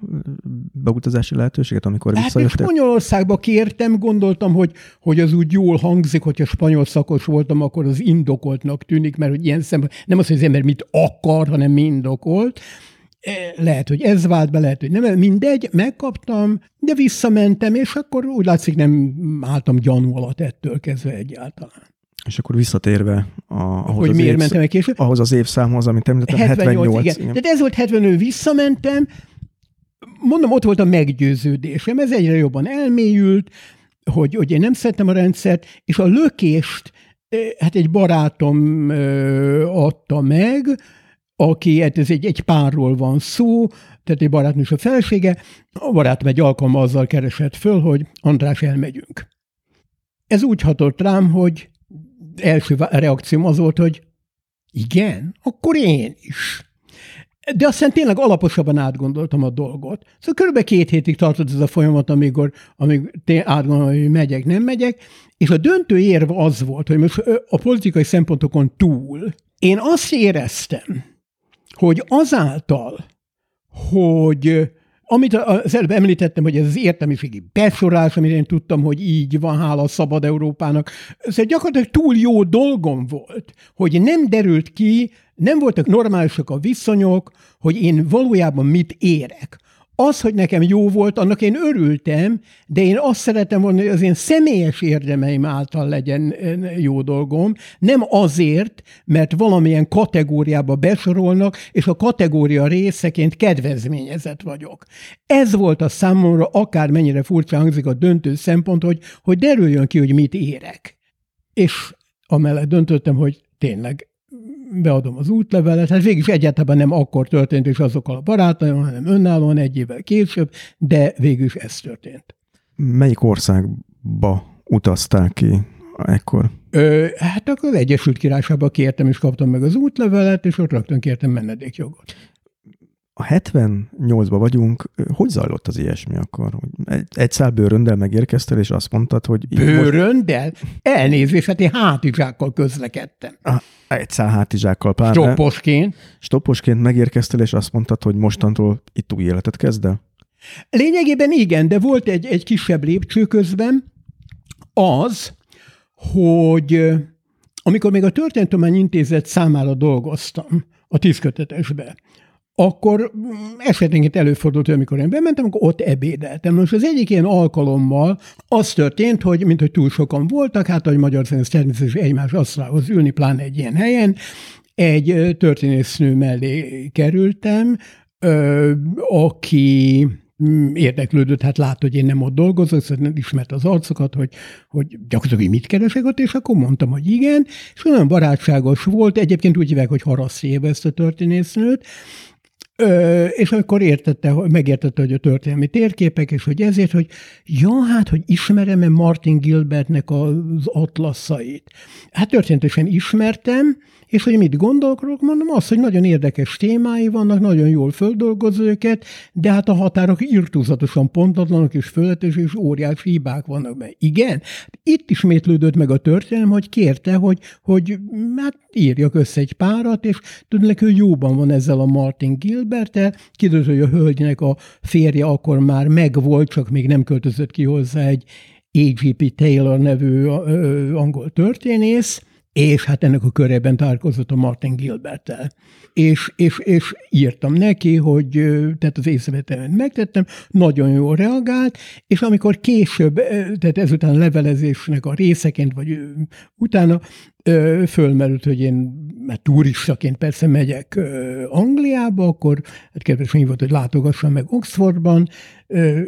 beutazási lehetőséget, amikor hát visszajöttél? Spanyolországba kértem, gondoltam, hogy, hogy az úgy jól hangzik, hogyha spanyol szakos voltam, akkor az indokoltnak tűnik, mert hogy ilyen szemben nem az, hogy az ember mit akar, hanem mi indokolt. Lehet, hogy ez vált be, lehet, hogy nem, mindegy, megkaptam, de visszamentem, és akkor úgy látszik nem álltam gyanú alatt ettől kezdve egyáltalán. És akkor visszatérve a, ahhoz, hogy az miért évsz, mentem el később? ahhoz az évszámhoz, amit említettem, 78. 78 igen. igen. Tehát ez volt 75, visszamentem, mondom, ott volt a meggyőződésem, ez egyre jobban elmélyült, hogy, hogy én nem szeretem a rendszert, és a lökést hát egy barátom adta meg, aki, hát ez egy, egy párról van szó, tehát egy barátnő és a felesége, a barátom egy alkalma azzal keresett föl, hogy András, elmegyünk. Ez úgy hatott rám, hogy első reakcióm az volt, hogy igen, akkor én is. De aztán tényleg alaposabban átgondoltam a dolgot. Szóval körülbelül két hétig tartott ez a folyamat, amikor, amíg átgondolom, hogy megyek, nem megyek, és a döntő érv az volt, hogy most a politikai szempontokon túl én azt éreztem, hogy azáltal, hogy amit az előbb említettem, hogy ez az értelmiségi besorás, amit én tudtam, hogy így van, hála a szabad Európának, ez gyakorlatilag túl jó dolgom volt, hogy nem derült ki, nem voltak normálisak a viszonyok, hogy én valójában mit érek. Az, hogy nekem jó volt, annak én örültem, de én azt szeretem volna, hogy az én személyes érdemeim által legyen jó dolgom, nem azért, mert valamilyen kategóriába besorolnak, és a kategória részeként kedvezményezett vagyok. Ez volt a számomra, akármennyire furcsa hangzik a döntő szempont, hogy, hogy derüljön ki, hogy mit érek. És amellett döntöttem, hogy tényleg beadom az útlevelet, hát végig egyáltalán nem akkor történt, és azokkal a barátaim, hanem önállóan egy évvel később, de végül is ez történt. Melyik országba utaztál ki ekkor? Ö, hát akkor az Egyesült Királyságba kértem, és kaptam meg az útlevelet, és ott rögtön kértem menedékjogot a 78-ba vagyunk, hogy zajlott az ilyesmi akkor? Egy, egy szál bőröndel megérkeztél, és azt mondtad, hogy... Bőröndel? Most... Elnézést, hát én hátizsákkal közlekedtem. Ah, egy szál hátizsákkal pár. Stopposként. Stopposként megérkeztél, és azt mondtad, hogy mostantól itt új életet kezd el? Lényegében igen, de volt egy, egy kisebb lépcső közben, az, hogy amikor még a Történetumány Intézet számára dolgoztam, a tízkötetesbe, akkor esetenként előfordult, hogy amikor én bementem, akkor ott ebédeltem. Most az egyik ilyen alkalommal az történt, hogy mint hogy túl sokan voltak, hát hogy magyar színész természetesen egymás asztalához ülni, pláne egy ilyen helyen, egy történésznő mellé kerültem, aki mm, érdeklődött, hát lát, hogy én nem ott dolgozok, szóval ismert az arcokat, hogy, hogy gyakorlatilag mit keresek ott, és akkor mondtam, hogy igen, és olyan barátságos volt, egyébként úgy hívják, hogy Haraszéve ezt a történésznőt, Ö, és akkor értette, megértette, hogy a történelmi térképek, és hogy ezért, hogy ja, hát, hogy ismerem-e Martin Gilbertnek az atlaszait. Hát történetesen ismertem, és hogy mit gondolok, mondom azt, hogy nagyon érdekes témái vannak, nagyon jól földolgoz őket, de hát a határok irtúzatosan pontatlanok és fölöttes, és óriási hibák vannak benne. Igen, itt ismétlődött meg a történelem, hogy kérte, hogy, hogy hát írjak össze egy párat, és tudnék, hogy jóban van ezzel a Martin Gilbertel. Kiderült, hogy a hölgynek a férje akkor már megvolt, csak még nem költözött ki hozzá egy A.G.P. Taylor nevű angol történész, és hát ennek a körében találkozott a Martin Gilberttel. És, és, és írtam neki, hogy tehát az észrevételemet megtettem, nagyon jól reagált, és amikor később, tehát ezután a levelezésnek a részeként, vagy utána fölmerült, hogy én mert turistaként persze megyek Angliába, akkor hát kedves volt, hogy látogassam meg Oxfordban,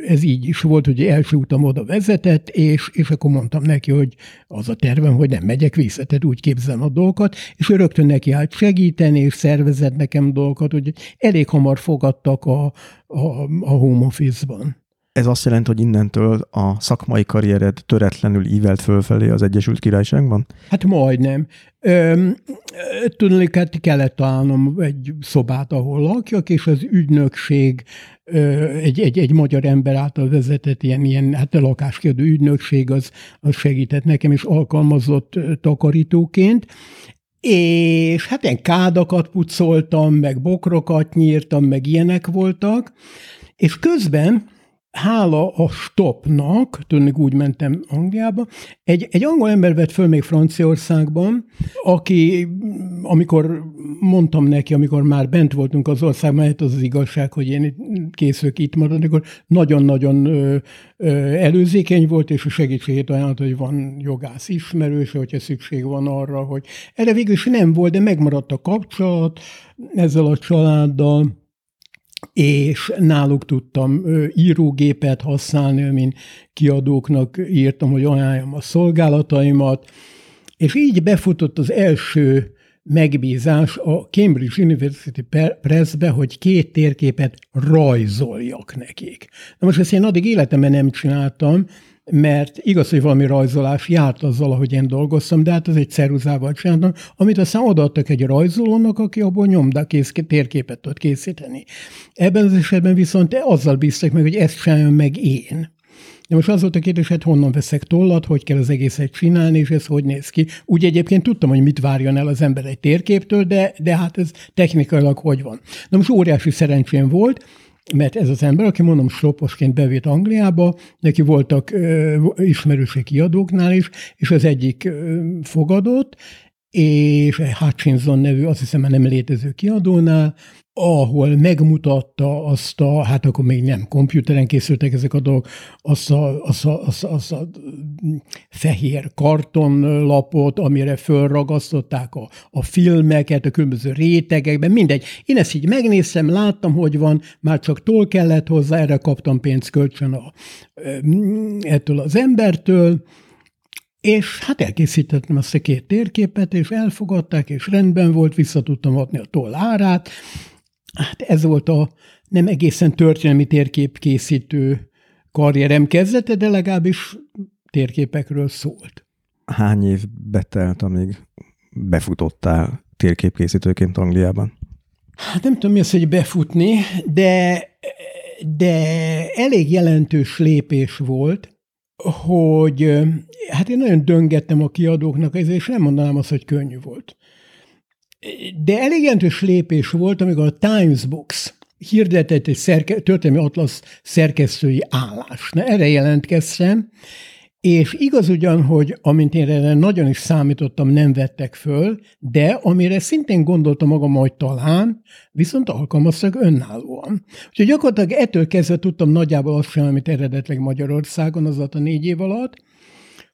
ez így is volt, hogy első utam oda vezetett, és, és akkor mondtam neki, hogy az a tervem, hogy nem megyek vissza, tehát úgy képzelem a dolgokat, és ő rögtön neki állt segíteni, és szervezett nekem dolgokat, hogy elég hamar fogadtak a, a, a home office-ban. Ez azt jelenti, hogy innentől a szakmai karriered töretlenül ívelt fölfelé az Egyesült Királyságban? Hát majdnem. Tudnék, hát kellett találnom egy szobát, ahol lakjak, és az ügynökség egy, egy, egy magyar ember által vezetett ilyen, ilyen hát a lakáskérdő ügynökség az, az segített nekem, és alkalmazott takarítóként, és hát ilyen kádakat pucoltam, meg bokrokat nyírtam, meg ilyenek voltak, és közben hála a stopnak, tudnék úgy mentem Angliába, egy, egy angol ember vett föl még Franciaországban, aki, amikor mondtam neki, amikor már bent voltunk az országban, hát az az igazság, hogy én készülök itt maradni, akkor nagyon-nagyon ö, ö, előzékeny volt, és a segítségét ajánlott, hogy van jogász ismerős, hogyha szükség van arra, hogy erre végül is nem volt, de megmaradt a kapcsolat ezzel a családdal, és náluk tudtam írógépet használni, mint kiadóknak írtam, hogy ajánljam a szolgálataimat, és így befutott az első megbízás a Cambridge University Pressbe, hogy két térképet rajzoljak nekik. Na most ezt én addig életemben nem csináltam, mert igaz, hogy valami rajzolás járt azzal, ahogy én dolgoztam, de hát az egy ceruzával csináltam, amit aztán odaadtak egy rajzolónak, aki abból nyomdakész térképet tud készíteni. Ebben az esetben viszont azzal bíztak meg, hogy ezt csináljam meg én. De most az volt a kérdés, hát honnan veszek tollat, hogy kell az egészet csinálni, és ez hogy néz ki. Úgy egyébként tudtam, hogy mit várjon el az ember egy térképtől, de, de hát ez technikailag hogy van. Na most óriási szerencsém volt, mert ez az ember, aki mondom sloposként bevitt Angliába, neki voltak ö, ismerőség kiadóknál is, és az egyik ö, fogadott, és Hutchinson nevű, azt hiszem már nem létező kiadónál, ahol megmutatta azt a, hát akkor még nem komputeren készültek ezek a dolgok, azt a, azt a, azt a, azt a fehér kartonlapot, amire fölragasztották a, a filmeket, a különböző rétegekben, mindegy. Én ezt így megnéztem, láttam, hogy van, már csak toll kellett hozzá, erre kaptam pénzt kölcsön a, ettől az embertől, és hát elkészítettem azt a két térképet, és elfogadták, és rendben volt, vissza tudtam adni a toll árát. Hát ez volt a nem egészen történelmi térképkészítő karrierem kezdete, de legalábbis térképekről szólt. Hány év betelt, amíg befutottál térképkészítőként Angliában? Hát nem tudom mi az, hogy befutni, de, de elég jelentős lépés volt, hogy hát én nagyon döngettem a kiadóknak, és nem mondanám azt, hogy könnyű volt. De elég jelentős lépés volt, amikor a Times Books hirdetett egy szerke, történelmi atlasz szerkesztői állást. Na, erre jelentkeztem, és igaz ugyan, hogy amint én erre nagyon is számítottam, nem vettek föl, de amire szintén gondoltam magam, hogy talán, viszont alkalmaztak önállóan. Úgyhogy gyakorlatilag ettől kezdve tudtam nagyjából azt sem, amit eredetleg Magyarországon az a négy év alatt,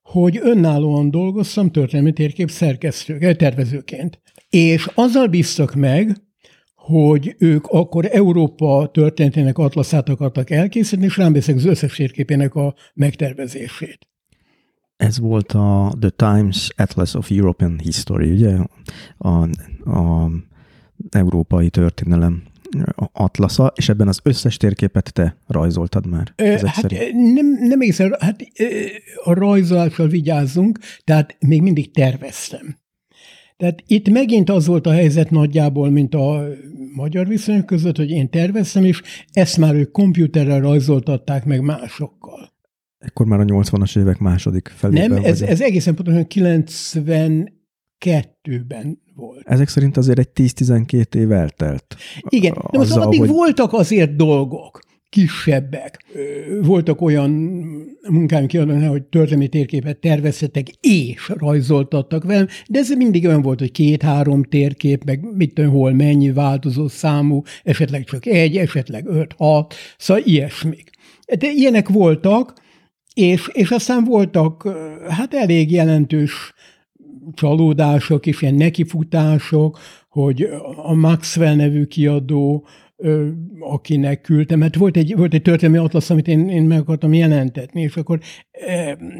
hogy önállóan dolgoztam történelmi térkép szerkesztő, eh, tervezőként. És azzal bíztak meg, hogy ők akkor Európa történetének atlaszát akartak elkészíteni, és rám az összes térképének a megtervezését. Ez volt a The Times Atlas of European History, ugye? A, a európai történelem atlasza, és ebben az összes térképet te rajzoltad már? Ezek hát nem, nem egészen, hát a rajzolással vigyázzunk, tehát még mindig terveztem. Tehát itt megint az volt a helyzet nagyjából, mint a magyar viszonyok között, hogy én terveztem, és ezt már ők komputerrel rajzoltatták meg másokkal. Ekkor már a 80-as évek második felében. Nem, ez, ez egészen pontosan 92-ben volt. Ezek szerint azért egy 10-12 év eltelt. Igen, de most addig hogy... voltak azért dolgok kisebbek. Voltak olyan munkáim kiadani, hogy történelmi térképet terveztek és rajzoltattak velem, de ez mindig olyan volt, hogy két-három térkép, meg mit tudom, hol mennyi változó számú, esetleg csak egy, esetleg öt-hat, szóval ilyesmik. De ilyenek voltak, és, és aztán voltak hát elég jelentős csalódások és ilyen nekifutások, hogy a Maxwell nevű kiadó, akinek küldtem, mert volt egy, volt egy történelmi atlasz, amit én, én meg akartam jelentetni, és akkor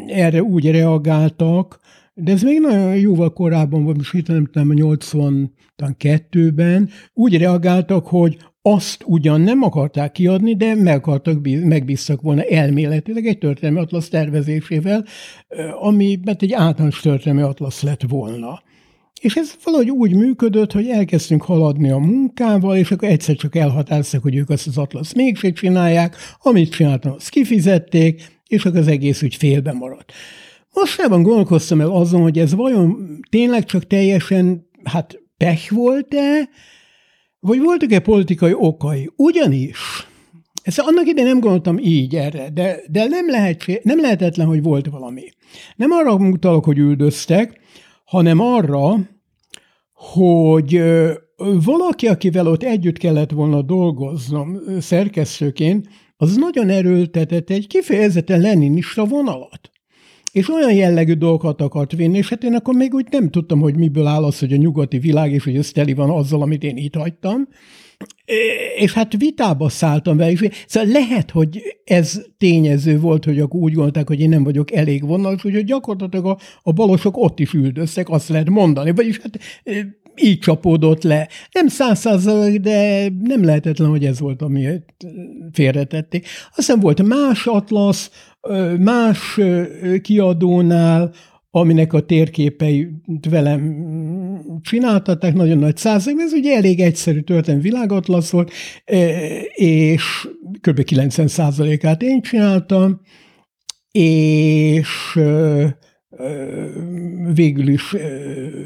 erre úgy reagáltak, de ez még nagyon jóval korábban volt, most hirtelen nem tudom, 82-ben, úgy reagáltak, hogy azt ugyan nem akarták kiadni, de meg akartak, megbíztak volna elméletileg egy történelmi atlasz tervezésével, ami mert egy általános történelmi atlasz lett volna. És ez valahogy úgy működött, hogy elkezdtünk haladni a munkával, és akkor egyszer csak elhatároztak, hogy ők azt az atlasz mégsem csinálják, amit csináltam, azt kifizették, és akkor az egész úgy félbe maradt. Mostában gondolkoztam el azon, hogy ez vajon tényleg csak teljesen, hát pech volt-e, vagy voltak-e politikai okai? Ugyanis, ezt annak idején nem gondoltam így erre, de, de nem, lehet, nem lehetetlen, hogy volt valami. Nem arra mutalok, hogy üldöztek, hanem arra, hogy valaki, akivel ott együtt kellett volna dolgoznom szerkesztőként, az nagyon erőltetett egy kifejezetten leninista vonalat és olyan jellegű dolgokat akart vinni, és hát én akkor még úgy nem tudtam, hogy miből áll az, hogy a nyugati világ, és hogy ez teli van azzal, amit én itt hagytam. És hát vitába szálltam vele, és szóval lehet, hogy ez tényező volt, hogy akkor úgy gondolták, hogy én nem vagyok elég vonalas, hogy gyakorlatilag a, a balosok ott is üldöztek, azt lehet mondani. Vagyis hát így csapódott le. Nem száz de nem lehetetlen, hogy ez volt, ami félretették. Aztán volt más atlasz, más kiadónál, aminek a térképeit velem csináltatták, nagyon nagy százalék, ez ugye elég egyszerű történelmi világatlasz volt, és kb. 90 százalékát én csináltam, és végül is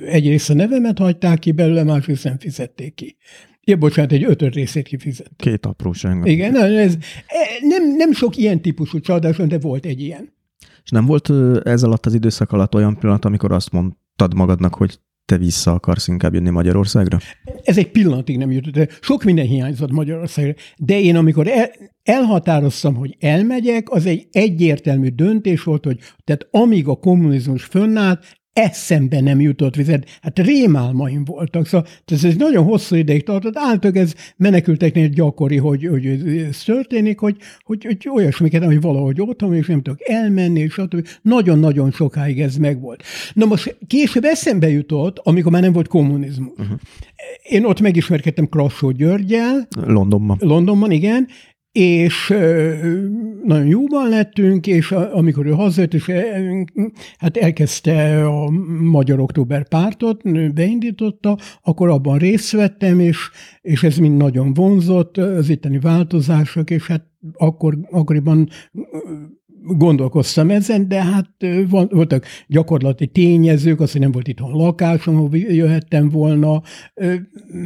egyrészt a nevemet hagyták ki belőle, másrészt nem fizették ki. Ja, bocsánat, egy ötöd részét kifizettem. Két apróság. Igen, ez, e, nem, nem sok ilyen típusú csalódás, de volt egy ilyen. És nem volt ez alatt az időszak alatt olyan pillanat, amikor azt mondtad magadnak, hogy te vissza akarsz inkább jönni Magyarországra? Ez egy pillanatig nem jutott. Sok minden hiányzott Magyarországra, de én amikor el, elhatároztam, hogy elmegyek, az egy egyértelmű döntés volt, hogy tehát amíg a kommunizmus fönnállt, eszembe nem jutott vizet. Hát rémálmaim voltak. Szóval ez egy nagyon hosszú ideig tartott. Általában ez menekülteknél gyakori, hogy, hogy ez történik, hogy, hogy, hogy olyasmiket, hogy valahogy otthon, és nem tudok elmenni, és stb. Nagyon-nagyon sokáig ez megvolt. Na most később eszembe jutott, amikor már nem volt kommunizmus. Uh-huh. Én ott megismerkedtem Krassó Györgyel. Londonban. Londonban, igen, és nagyon jóban lettünk, és amikor ő hazajött, és hát elkezdte a Magyar Október pártot, beindította, akkor abban részt vettem, és, és ez mind nagyon vonzott, az itteni változások, és hát akkor, akkoriban gondolkoztam ezen, de hát voltak gyakorlati tényezők, az, hogy nem volt itthon lakásom, ahol jöhettem volna,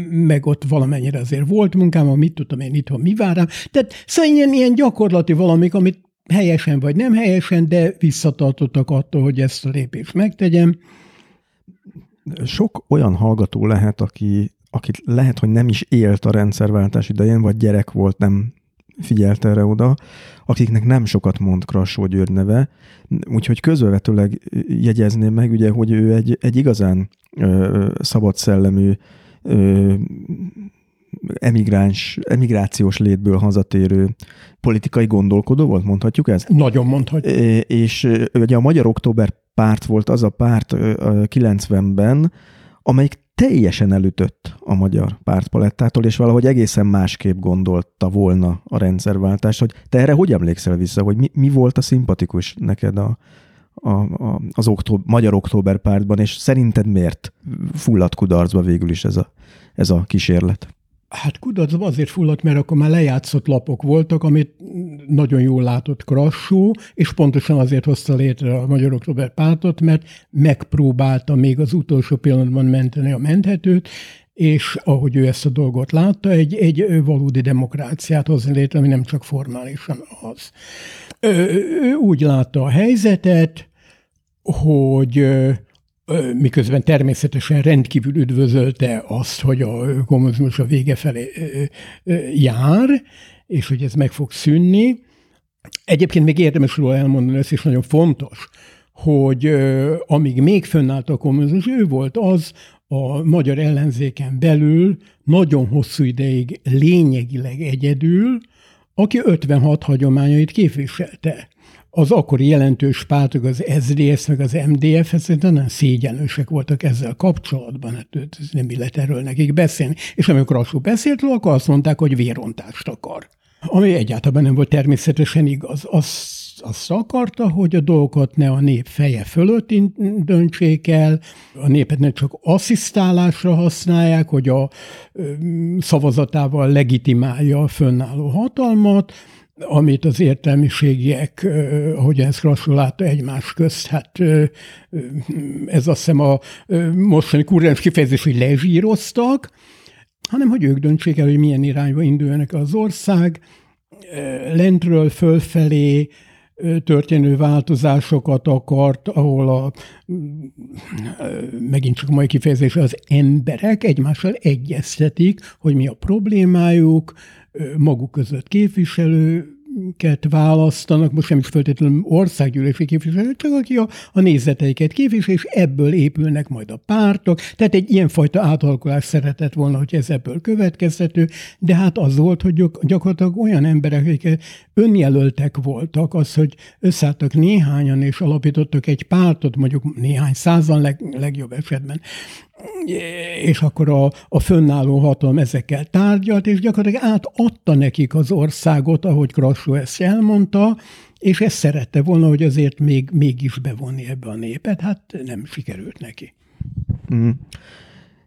meg ott valamennyire azért volt munkám, amit tudtam én itthon mi vár rám. Tehát szóval ilyen, ilyen gyakorlati valamik, amit helyesen vagy nem helyesen, de visszatartottak attól, hogy ezt a lépést megtegyem. Sok olyan hallgató lehet, aki, aki lehet, hogy nem is élt a rendszerváltás idején, vagy gyerek volt, nem figyelt erre oda, akiknek nem sokat mond Krassó György neve, úgyhogy közvetőleg jegyezném meg, ugye, hogy ő egy, egy igazán ö, szabad szellemű ö, emigráns, emigrációs létből hazatérő politikai gondolkodó volt, mondhatjuk ezt? Nagyon mondhatjuk. És ugye a Magyar Október párt volt az a párt 90-ben, amelyik teljesen elütött a magyar pártpalettától, és valahogy egészen másképp gondolta volna a rendszerváltást, hogy te erre hogy emlékszel vissza, hogy mi, mi volt a szimpatikus neked a, a, a, az október, Magyar Október pártban, és szerinted miért fulladt kudarcba végül is ez a, ez a kísérlet? Hát kudarcba azért fulladt, mert akkor már lejátszott lapok voltak, amit nagyon jól látott Krassó, és pontosan azért hozta létre a Magyar Október pártot, mert megpróbálta még az utolsó pillanatban menteni a menthetőt, és ahogy ő ezt a dolgot látta, egy, egy valódi demokráciát hozni létre, ami nem csak formálisan az. Ő úgy látta a helyzetet, hogy miközben természetesen rendkívül üdvözölte azt, hogy a kommunizmus a vége felé jár, és hogy ez meg fog szűnni. Egyébként még érdemes róla elmondani, ez is nagyon fontos, hogy amíg még fönnállt a kommunizmus, ő volt az a magyar ellenzéken belül nagyon hosszú ideig lényegileg egyedül, aki 56 hagyományait képviselte az akkori jelentős pártok, az SZDSZ, meg az MDF, nagyon szégyenlősek voltak ezzel kapcsolatban, hát nem illet erről nekik beszélni. És amikor Rassú beszélt róla, akkor azt mondták, hogy vérontást akar. Ami egyáltalán nem volt természetesen igaz. Azt, azt akarta, hogy a dolgokat ne a nép feje fölött döntsék el, a népet ne csak asszisztálásra használják, hogy a szavazatával legitimálja a fönnálló hatalmat, amit az értelmiségiek, ahogy ezt Rasszul látta egymás közt, hát ez azt hiszem a mostani kurrens kifejezés, hogy lezsíroztak, hanem hogy ők döntsék el, hogy milyen irányba induljanak az ország, lentről fölfelé történő változásokat akart, ahol a, megint csak mai kifejezés, az emberek egymással egyeztetik, hogy mi a problémájuk, maguk között képviselő ket választanak, most nem is feltétlenül országgyűlési képviselők, csak aki a, a nézeteiket képvisel, és ebből épülnek majd a pártok. Tehát egy ilyenfajta átalakulás szeretett volna, hogy ez ebből következtető, de hát az volt, hogy gyakorlatilag olyan emberek, akik önjelöltek voltak, az, hogy összeálltak néhányan, és alapítottak egy pártot, mondjuk néhány százan leg, legjobb esetben, és akkor a, a fönnálló hatalom ezekkel tárgyalt, és gyakorlatilag átadta nekik az országot, ahogy Krassó ezt elmondta, és ezt szerette volna, hogy azért még, mégis bevonni ebbe a népet, hát nem sikerült neki. Mm.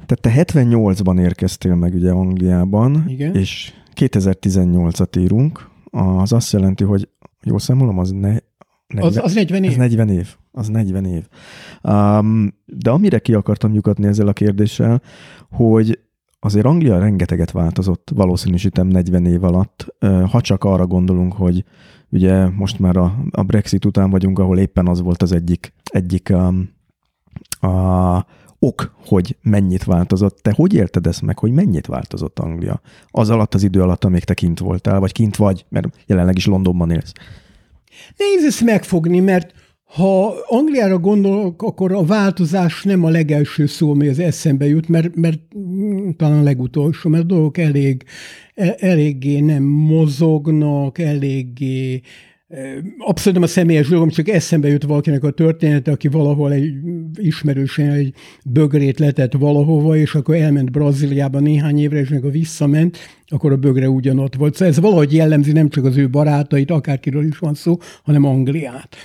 Tehát te 78-ban érkeztél meg ugye Angliában, Igen. és 2018-at írunk, az azt jelenti, hogy jól számolom, az, ne, 40, az, az 40 év. Az 40 év. Az 40 év. Um, de amire ki akartam lyukatni ezzel a kérdéssel, hogy azért Anglia rengeteget változott, valószínűsítem 40 év alatt, ha csak arra gondolunk, hogy ugye most már a, a Brexit után vagyunk, ahol éppen az volt az egyik, egyik um, a ok, hogy mennyit változott. Te hogy érted ezt meg, hogy mennyit változott Anglia? Az alatt az idő alatt, amíg te kint voltál, vagy kint vagy, mert jelenleg is Londonban élsz. Nehéz ezt megfogni, mert ha Angliára gondolok, akkor a változás nem a legelső szó, ami az eszembe jut, mert, mert talán a legutolsó, mert a dolgok elég, e, eléggé nem mozognak, eléggé Abszolút nem a személyes dolgom, csak eszembe jut valakinek a története, aki valahol egy ismerősen egy bögrét letett valahova, és akkor elment Brazíliába néhány évre, és amikor visszament, akkor a bögre ugyanott volt. Szóval ez valahogy jellemzi nem csak az ő barátait, akárkiről is van szó, hanem Angliát.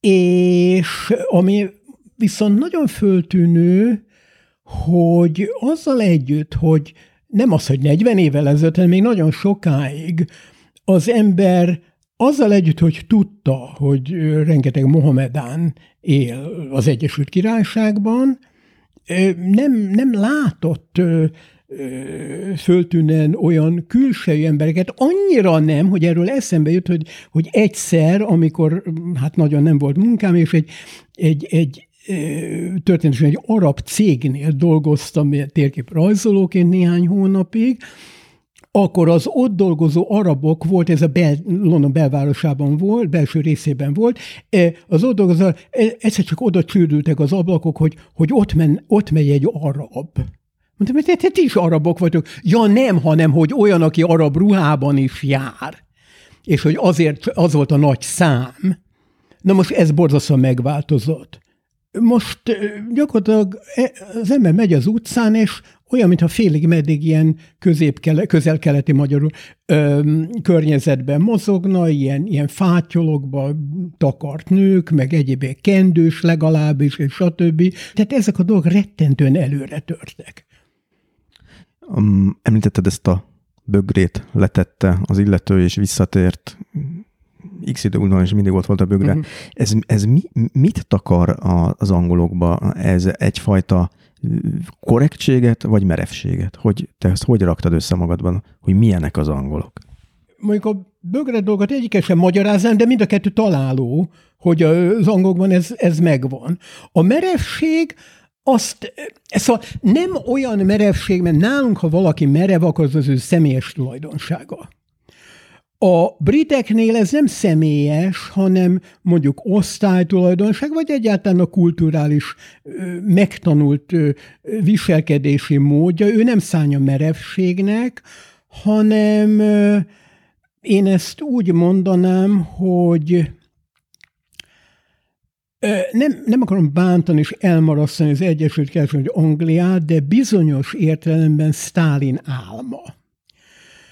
És ami viszont nagyon föltűnő, hogy azzal együtt, hogy nem az, hogy 40 évvel ezelőtt, hanem még nagyon sokáig az ember azzal együtt, hogy tudta, hogy rengeteg Mohamedán él az Egyesült Királyságban, nem, nem látott föltűnően olyan külső embereket, annyira nem, hogy erről eszembe jut, hogy, hogy egyszer, amikor hát nagyon nem volt munkám, és egy, egy, egy történetesen egy arab cégnél dolgoztam térkép rajzolóként néhány hónapig, akkor az ott dolgozó arabok volt, ez a bel, London belvárosában volt, belső részében volt, az ott dolgozó, egyszer csak oda csődültek az ablakok, hogy, hogy ott, men, ott megy egy arab. Mondtam, hogy te, is arabok vagytok. Ja nem, hanem, hogy olyan, aki arab ruhában is jár. És hogy azért az volt a nagy szám. Na most ez borzasztóan megváltozott. Most e, gyakorlatilag az ember megy az utcán, és olyan, mintha félig meddig ilyen közel-keleti magyarul ö, környezetben mozogna, ilyen, ilyen fátyolokba takart nők, meg egyéb kendős legalábbis, és stb. Tehát ezek a dolgok rettentően előre törtek. Um, említetted ezt a bögrét, letette az illető, és visszatért x idő után, és mindig ott volt a bögre. Uh-huh. Ez, ez mi, mit takar az angolokba? Ez egyfajta korrektséget, vagy merevséget? Hogy te ezt hogy raktad össze magadban, hogy milyenek az angolok? Mondjuk a bögre dolgot egyiket sem magyaráznám, de mind a kettő találó, hogy az angolokban ez, ez megvan. A merevség, azt, szóval nem olyan merevség, mert nálunk, ha valaki merev, akkor az az ő személyes tulajdonsága. A briteknél ez nem személyes, hanem mondjuk osztálytulajdonság, vagy egyáltalán a kulturális megtanult viselkedési módja. Ő nem szánja merevségnek, hanem én ezt úgy mondanám, hogy nem, nem akarom bántani és elmarasztani az Egyesült Királyság, hogy Angliát, de bizonyos értelemben Stálin álma.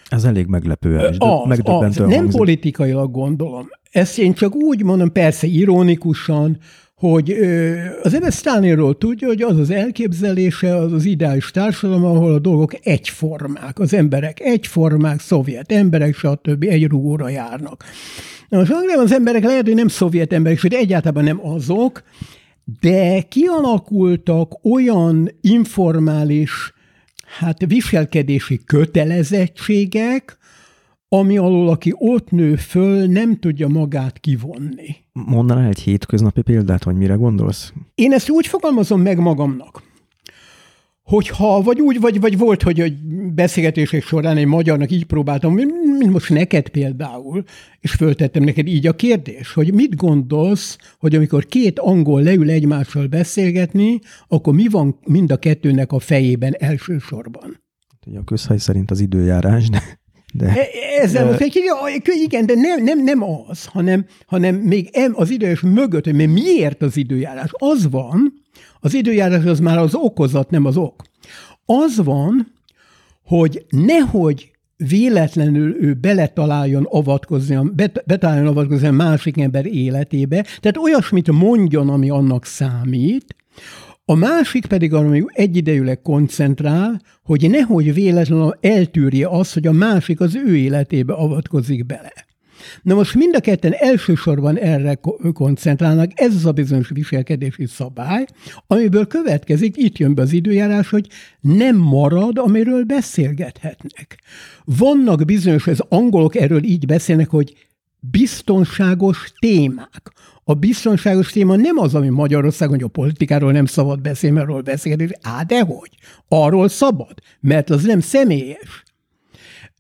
Ez elég meglepő, és az, megdöbbentő. Az, nem politikailag gondolom. Ezt én csak úgy mondom, persze ironikusan, hogy az ember Stalinról tudja, hogy az az elképzelése, az az ideális társadalom, ahol a dolgok egyformák, az emberek egyformák, szovjet emberek, stb. egy rúgóra járnak. Na most az emberek lehet, hogy nem szovjet emberek, sőt egyáltalán nem azok, de kialakultak olyan informális hát viselkedési kötelezettségek, ami alól, aki ott nő föl, nem tudja magát kivonni. Mondanál egy hétköznapi példát, hogy mire gondolsz? Én ezt úgy fogalmazom meg magamnak, hogyha, vagy úgy, vagy, vagy volt, hogy egy beszélgetések során egy magyarnak így próbáltam, mint most neked például, és föltettem neked így a kérdés, hogy mit gondolsz, hogy amikor két angol leül egymással beszélgetni, akkor mi van mind a kettőnek a fejében elsősorban? A közhely szerint az időjárás, de... De, e, Ezzel de... Most, igen, de nem, nem, nem az, hanem, hanem még az időjárás mögött, hogy miért az időjárás? Az van, az időjárás az már az okozat, nem az ok. Az van, hogy nehogy véletlenül ő beletaláljon avatkozni, betaláljon avatkozni a másik ember életébe, tehát olyasmit mondjon, ami annak számít, a másik pedig, ami egyidejűleg koncentrál, hogy nehogy véletlenül eltűrje azt, hogy a másik az ő életébe avatkozik bele. Na most mind a ketten elsősorban erre koncentrálnak, ez az a bizonyos viselkedési szabály, amiből következik, itt jön be az időjárás, hogy nem marad, amiről beszélgethetnek. Vannak bizonyos, az angolok erről így beszélnek, hogy biztonságos témák. A biztonságos téma nem az, ami Magyarországon, hogy a politikáról nem szabad beszélni, mert arról beszélni. Á, dehogy. Arról szabad, mert az nem személyes.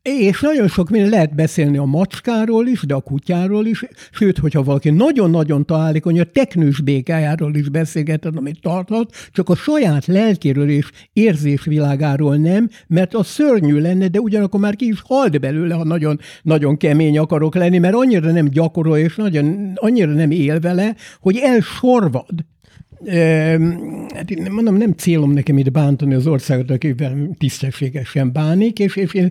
És nagyon sok minden lehet beszélni a macskáról is, de a kutyáról is, sőt, hogyha valaki nagyon-nagyon találékony, a teknős békájáról is beszélget, amit tarthat, csak a saját lelkéről és érzésvilágáról nem, mert az szörnyű lenne, de ugyanakkor már ki is halt belőle, ha nagyon, nagyon kemény akarok lenni, mert annyira nem gyakorol, és nagyon, annyira nem él vele, hogy elsorvad hát én mondom, nem célom nekem itt bántani az országot, akivel tisztességesen bánik, és, és én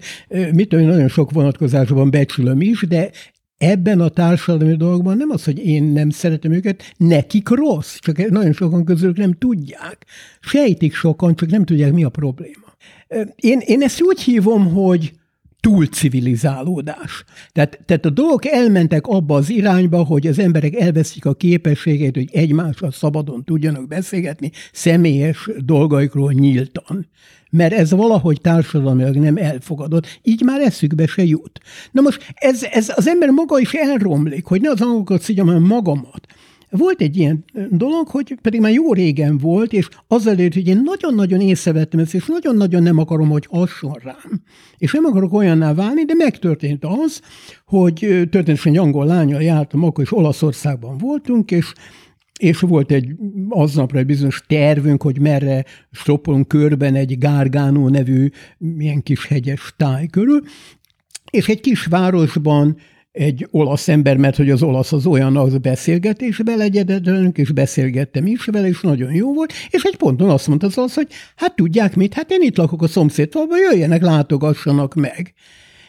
mit tudom, nagyon sok vonatkozásban becsülöm is, de ebben a társadalmi dolgban nem az, hogy én nem szeretem őket, nekik rossz, csak nagyon sokan közülük nem tudják. Sejtik sokan, csak nem tudják, mi a probléma. Én, én ezt úgy hívom, hogy túlcivilizálódás. Tehát, tehát a dolgok elmentek abba az irányba, hogy az emberek elveszik a képességet, hogy egymással szabadon tudjanak beszélgetni személyes dolgaikról nyíltan. Mert ez valahogy társadalmilag nem elfogadott, így már eszükbe se jut. Na most ez, ez az ember maga is elromlik, hogy ne az angolokat szígyam, hanem magamat. Volt egy ilyen dolog, hogy pedig már jó régen volt, és azzal hogy én nagyon-nagyon észrevettem ezt, és nagyon-nagyon nem akarom, hogy hasson rám. És nem akarok olyanná válni, de megtörtént az, hogy történetesen angol lányal jártam, akkor is Olaszországban voltunk, és és volt egy aznapra egy bizonyos tervünk, hogy merre stoppolunk körben egy Gárgánó nevű milyen kis hegyes táj körül, és egy kis városban egy olasz ember, mert hogy az olasz az olyan, az beszélgetésbe legyedetünk, és beszélgettem is vele, és nagyon jó volt, és egy ponton azt mondta az olasz, hogy hát tudják mit, hát én itt lakok a szomszédfalban, jöjjenek, látogassanak meg.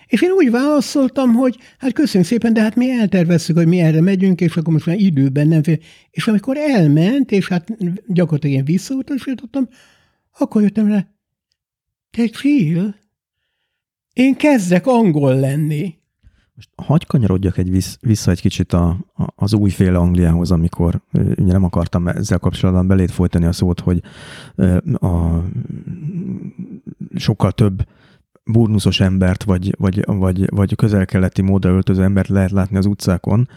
És én úgy válaszoltam, hogy hát köszönjük szépen, de hát mi eltervezzük, hogy mi erre megyünk, és akkor most már időben nem fél. És amikor elment, és hát gyakorlatilag én visszautasítottam, akkor jöttem rá, te Jill, én kezdek angol lenni. Most hagyj kanyarodjak egy vissz, vissza egy kicsit a, a, az újféle Angliához, amikor ugye nem akartam ezzel kapcsolatban belét folytani a szót, hogy a, sokkal több burnuszos embert, vagy, vagy, vagy, vagy közel-keleti módra öltöző embert lehet látni az utcákon,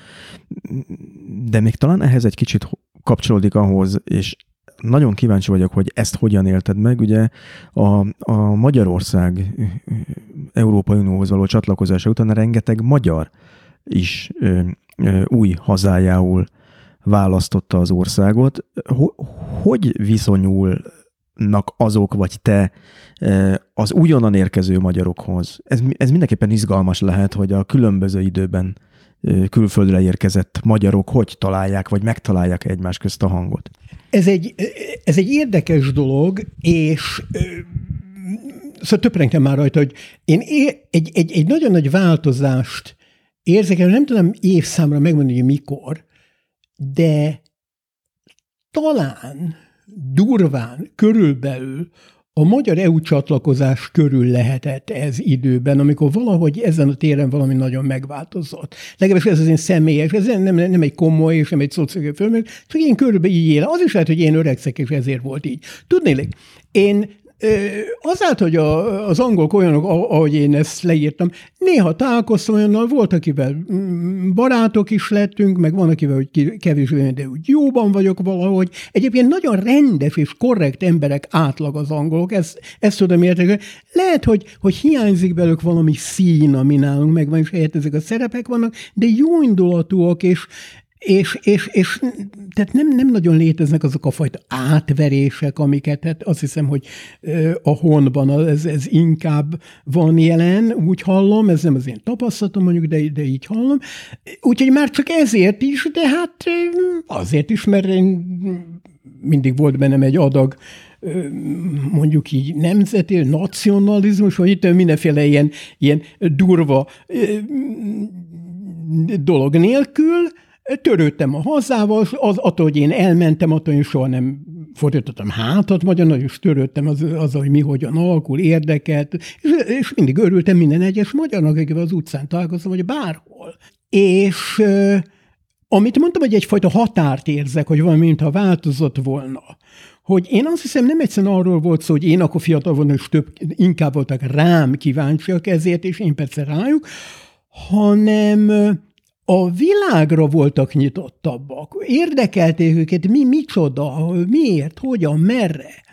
de még talán ehhez egy kicsit kapcsolódik ahhoz, és nagyon kíváncsi vagyok, hogy ezt hogyan élted meg. Ugye a, a Magyarország Európai Unióhoz való csatlakozása után rengeteg magyar is ö, ö, új hazájául választotta az országot. Hogy viszonyulnak azok, vagy te az újonnan érkező magyarokhoz? Ez, ez mindenképpen izgalmas lehet, hogy a különböző időben külföldre érkezett magyarok hogy találják, vagy megtalálják egymás közt a hangot? Ez egy, ez egy érdekes dolog, és szóval töprengtem már rajta, hogy én egy, egy, egy nagyon nagy változást érzek, nem tudom évszámra megmondani, hogy mikor, de talán durván körülbelül a magyar EU csatlakozás körül lehetett ez időben, amikor valahogy ezen a téren valami nagyon megváltozott. Legalábbis ez az én személyes, ez nem, nem egy komoly és nem egy szociális fölmérés, csak én körülbelül így éle. Az is lehet, hogy én öregszek, és ezért volt így. Tudnélik, én Azáltal, hogy a, az angolok olyanok, ahogy én ezt leírtam, néha találkoztam olyannal, volt, akivel mm, barátok is lettünk, meg van, akivel hogy kevésbé, de úgy jóban vagyok valahogy. Egyébként nagyon rendes és korrekt emberek átlag az angolok, ezt, ezt tudom érteni. Lehet, hogy, hogy hiányzik belőlük valami szín, ami nálunk megvan, és helyett ezek a szerepek vannak, de jó indulatúak, és és, és, és tehát nem, nem nagyon léteznek azok a fajta átverések, amiket hát azt hiszem, hogy a honban ez, ez inkább van jelen, úgy hallom, ez nem az én tapasztalatom mondjuk, de, de így hallom. Úgyhogy már csak ezért is, de hát azért is, mert én mindig volt bennem egy adag mondjuk így nemzeti, nacionalizmus, vagy itt mindenféle ilyen, ilyen durva dolog nélkül, Törődtem a hazával, az, attól, hogy én elmentem, attól én soha nem fordítottam hátat magyarnak, és törődtem az, az, hogy mi hogyan alakul, érdekelt, és, és mindig örültem minden egyes magyarnak, akivel az utcán találkoztam, vagy bárhol. És amit mondtam, hogy egyfajta határt érzek, hogy valami, mintha változott volna, hogy én azt hiszem nem egyszerűen arról volt szó, hogy én akkor fiatal voltam, és több, inkább voltak rám kíváncsiak ezért, és én persze rájuk, hanem a világra voltak nyitottabbak. Érdekelték őket, mi micsoda, miért, hogyan, merre.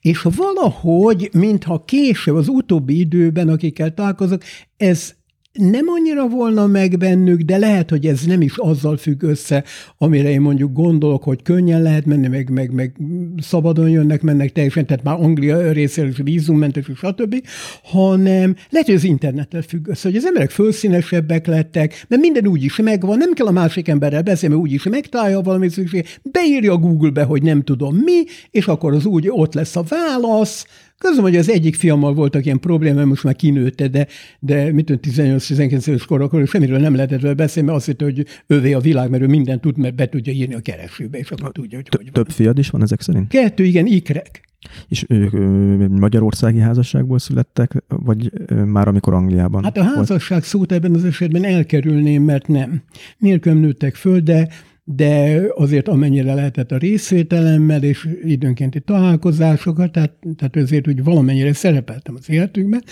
És valahogy, mintha később, az utóbbi időben, akikkel találkozok, ez nem annyira volna meg bennük, de lehet, hogy ez nem is azzal függ össze, amire én mondjuk gondolok, hogy könnyen lehet menni, meg, meg, meg szabadon jönnek, mennek teljesen, tehát már Anglia részéről is vízummentes, stb., hanem lehet, hogy az internettel függ össze, hogy az emberek fölszínesebbek lettek, mert minden úgy is megvan, nem kell a másik emberrel beszélni, mert úgyis megtalálja valami szükség, beírja Google-be, hogy nem tudom mi, és akkor az úgy ott lesz a válasz, Közöm, hogy az egyik fiammal voltak ilyen problémák, most már kinőtte, de, de mit 18-19 éves korakor semmiről nem lehetett vele beszélni, mert azt hitte, hogy ővé a világ, mert ő mindent tud, mert be tudja írni a keresőbe, és akkor tudja, hogy hogy. Több fiad is van ezek szerint? Kettő, igen, ikrek. És ők magyarországi házasságból születtek, vagy már amikor Angliában? Hát a házasság szót ebben az esetben elkerülném, mert nem. Nélkül nőttek föl, de de azért amennyire lehetett a részvételemmel és időnkénti találkozásokat, tehát, tehát azért úgy valamennyire szerepeltem az életükben.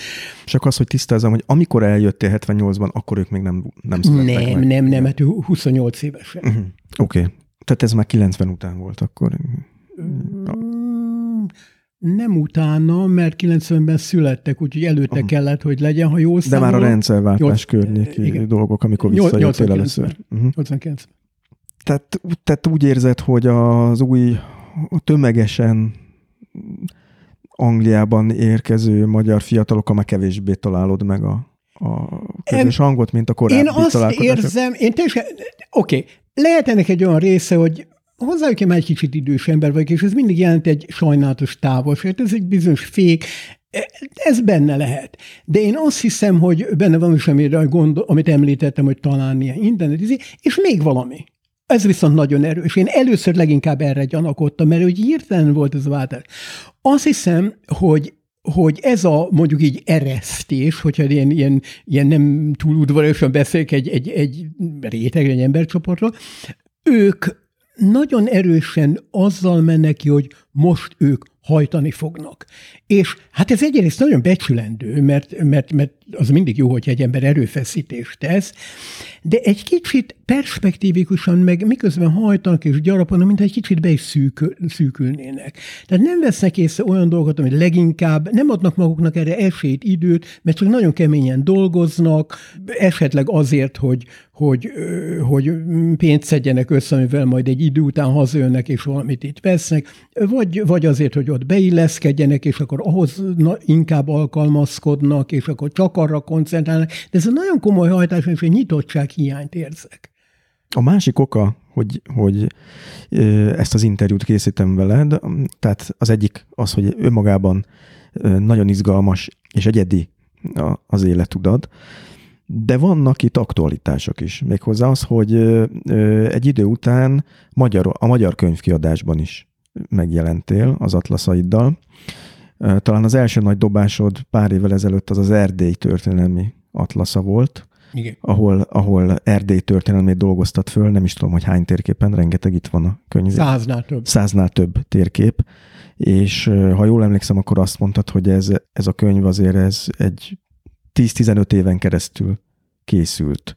Csak az, hogy tisztázom, hogy amikor eljöttél 78-ban, akkor ők még nem, nem születtek Nem, meg. nem, nem, hát 28 évesen. Uh-huh. Oké. Okay. Tehát ez már 90 után volt akkor. Mm, nem utána, mert 90-ben születtek, úgyhogy előtte uh-huh. kellett, hogy legyen, ha jól De már a rendszerváltás környéki dolgok, amikor visszajöttél először. Uh-huh. 89 tehát, tehát úgy érzed, hogy az új tömegesen Angliában érkező magyar fiatalok, már kevésbé találod meg a, a közös hangot, mint a korábbi Én azt érzem, én teljesen, oké, okay, lehet ennek egy olyan része, hogy hozzájuk én már egy kicsit idős ember vagyok, és ez mindig jelent egy sajnálatos távolságot, ez egy bizonyos fék, ez benne lehet. De én azt hiszem, hogy benne van is, amire gondol, amit említettem, hogy talán ilyen internet, és még valami. Ez viszont nagyon erős. Én először leginkább erre gyanakodtam, mert hogy hirtelen volt ez a váltás. Azt hiszem, hogy hogy ez a mondjuk így eresztés, hogyha ilyen, ilyen, ilyen nem túl udvarosan beszélek egy, egy, egy réteg, egy embercsoportról, ők nagyon erősen azzal mennek ki, hogy most ők hajtani fognak. És hát ez egyrészt nagyon becsülendő, mert, mert, mert az mindig jó, hogy egy ember erőfeszítést tesz, de egy kicsit perspektívikusan meg miközben hajtanak és gyarapanak, mint egy kicsit be is szűkül, szűkülnének. Tehát nem vesznek észre olyan dolgokat, amit leginkább nem adnak maguknak erre esélyt, időt, mert csak nagyon keményen dolgoznak, esetleg azért, hogy, hogy, hogy pénzt szedjenek össze, amivel majd egy idő után hazajönnek és valamit itt vesznek, vagy, vagy azért, hogy ott beilleszkedjenek, és akkor ahhoz inkább alkalmazkodnak, és akkor csak arra koncentrálnak. De ez a nagyon komoly hajtás, és egy nyitottság hiányt érzek. A másik oka, hogy, hogy ezt az interjút készítem veled, tehát az egyik az, hogy önmagában nagyon izgalmas és egyedi az életudad, de vannak itt aktualitások is. Méghozzá az, hogy egy idő után magyar, a magyar könyvkiadásban is megjelentél az atlaszaiddal. Talán az első nagy dobásod pár évvel ezelőtt az az Erdély történelmi atlasza volt, Igen. Ahol, ahol Erdély történelmét dolgoztat föl, nem is tudom, hogy hány térképen, rengeteg itt van a könyv. Száznál több. Száznál több térkép, és ha jól emlékszem, akkor azt mondtad, hogy ez, ez a könyv azért ez egy 10-15 éven keresztül készült.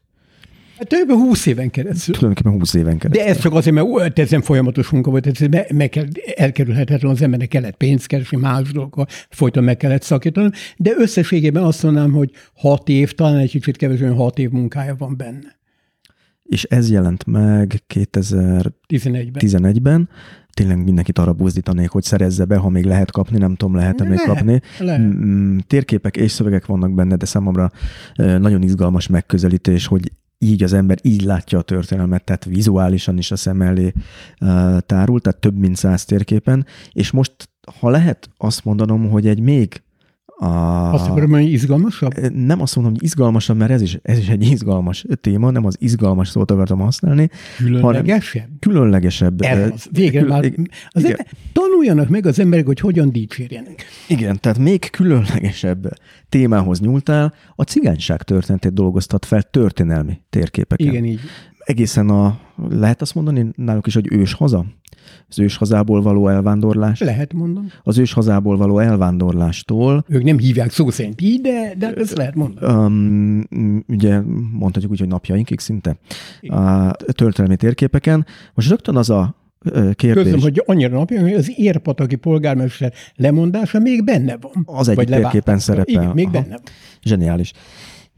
Hát több 20 éven keresztül. Tulajdonképpen 20 éven keresztül. De ez csak azért, mert ez nem folyamatos munka volt, ez meg kell, elkerülhetetlen az embernek kellett pénzt keresni, más dolgokkal folyton meg kellett szakítani, de összességében azt mondanám, hogy 6 év, talán egy kicsit kevesebb, 6 év munkája van benne. És ez jelent meg 2011-ben. 11-ben. Tényleg mindenkit arra buzdítanék, hogy szerezze be, ha még lehet kapni, nem tudom, lehet-e még kapni. Lehet. Térképek és szövegek vannak benne, de számomra nagyon izgalmas megközelítés, hogy így az ember így látja a történelmet, tehát vizuálisan is a szem elé tárul, tehát több mint száz térképen, és most, ha lehet azt mondanom, hogy egy még a... Azt akarom, hogy izgalmasabb? Nem azt mondom, hogy izgalmasabb, mert ez is, ez is egy izgalmas téma, nem az izgalmas szót akartam használni. Különlegesebb? Különlegesebb. Ez az, végre már. Az ember, tanuljanak meg az emberek, hogy hogyan dicsérjenek. Igen, tehát még különlegesebb témához nyúltál, a cigányság történetét dolgoztat fel történelmi térképeken. Igen, így. Egészen a, lehet azt mondani náluk is, hogy ős haza? Az őshazából való elvándorlás. Lehet mondani. Az őshazából való elvándorlástól. Ők nem hívják szó szerint így, de, de ezt lehet mondani. Um, ugye mondhatjuk úgy, hogy napjainkig szinte a történelmi térképeken. Most rögtön az a kérdés. Közlöm, hogy annyira napja, hogy az érpataki polgármester lemondása még benne van. Az egyik térképen szerepel. Igen, még Aha. benne van. Zseniális.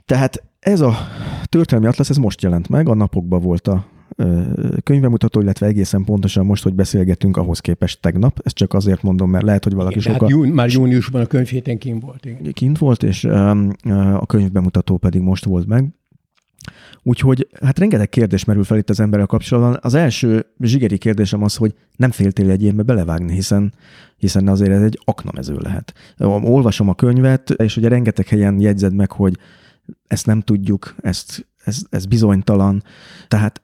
Tehát ez a történelmi atlasz, ez most jelent meg, a napokban volt a könyvemutató, illetve egészen pontosan most, hogy beszélgetünk, ahhoz képest tegnap. Ezt csak azért mondom, mert lehet, hogy valaki igen, sokkal... Hát jún, már júniusban a könyvhéten kint volt. Igen. Kint volt, és a könyvbemutató pedig most volt meg. Úgyhogy hát rengeteg kérdés merül fel itt az emberrel kapcsolatban. Az első zsigeri kérdésem az, hogy nem féltél egy ilyenbe belevágni, hiszen, hiszen azért ez egy aknamező lehet. Olvasom a könyvet, és ugye rengeteg helyen jegyzed meg, hogy ezt nem tudjuk, ezt, ez, ez bizonytalan. Tehát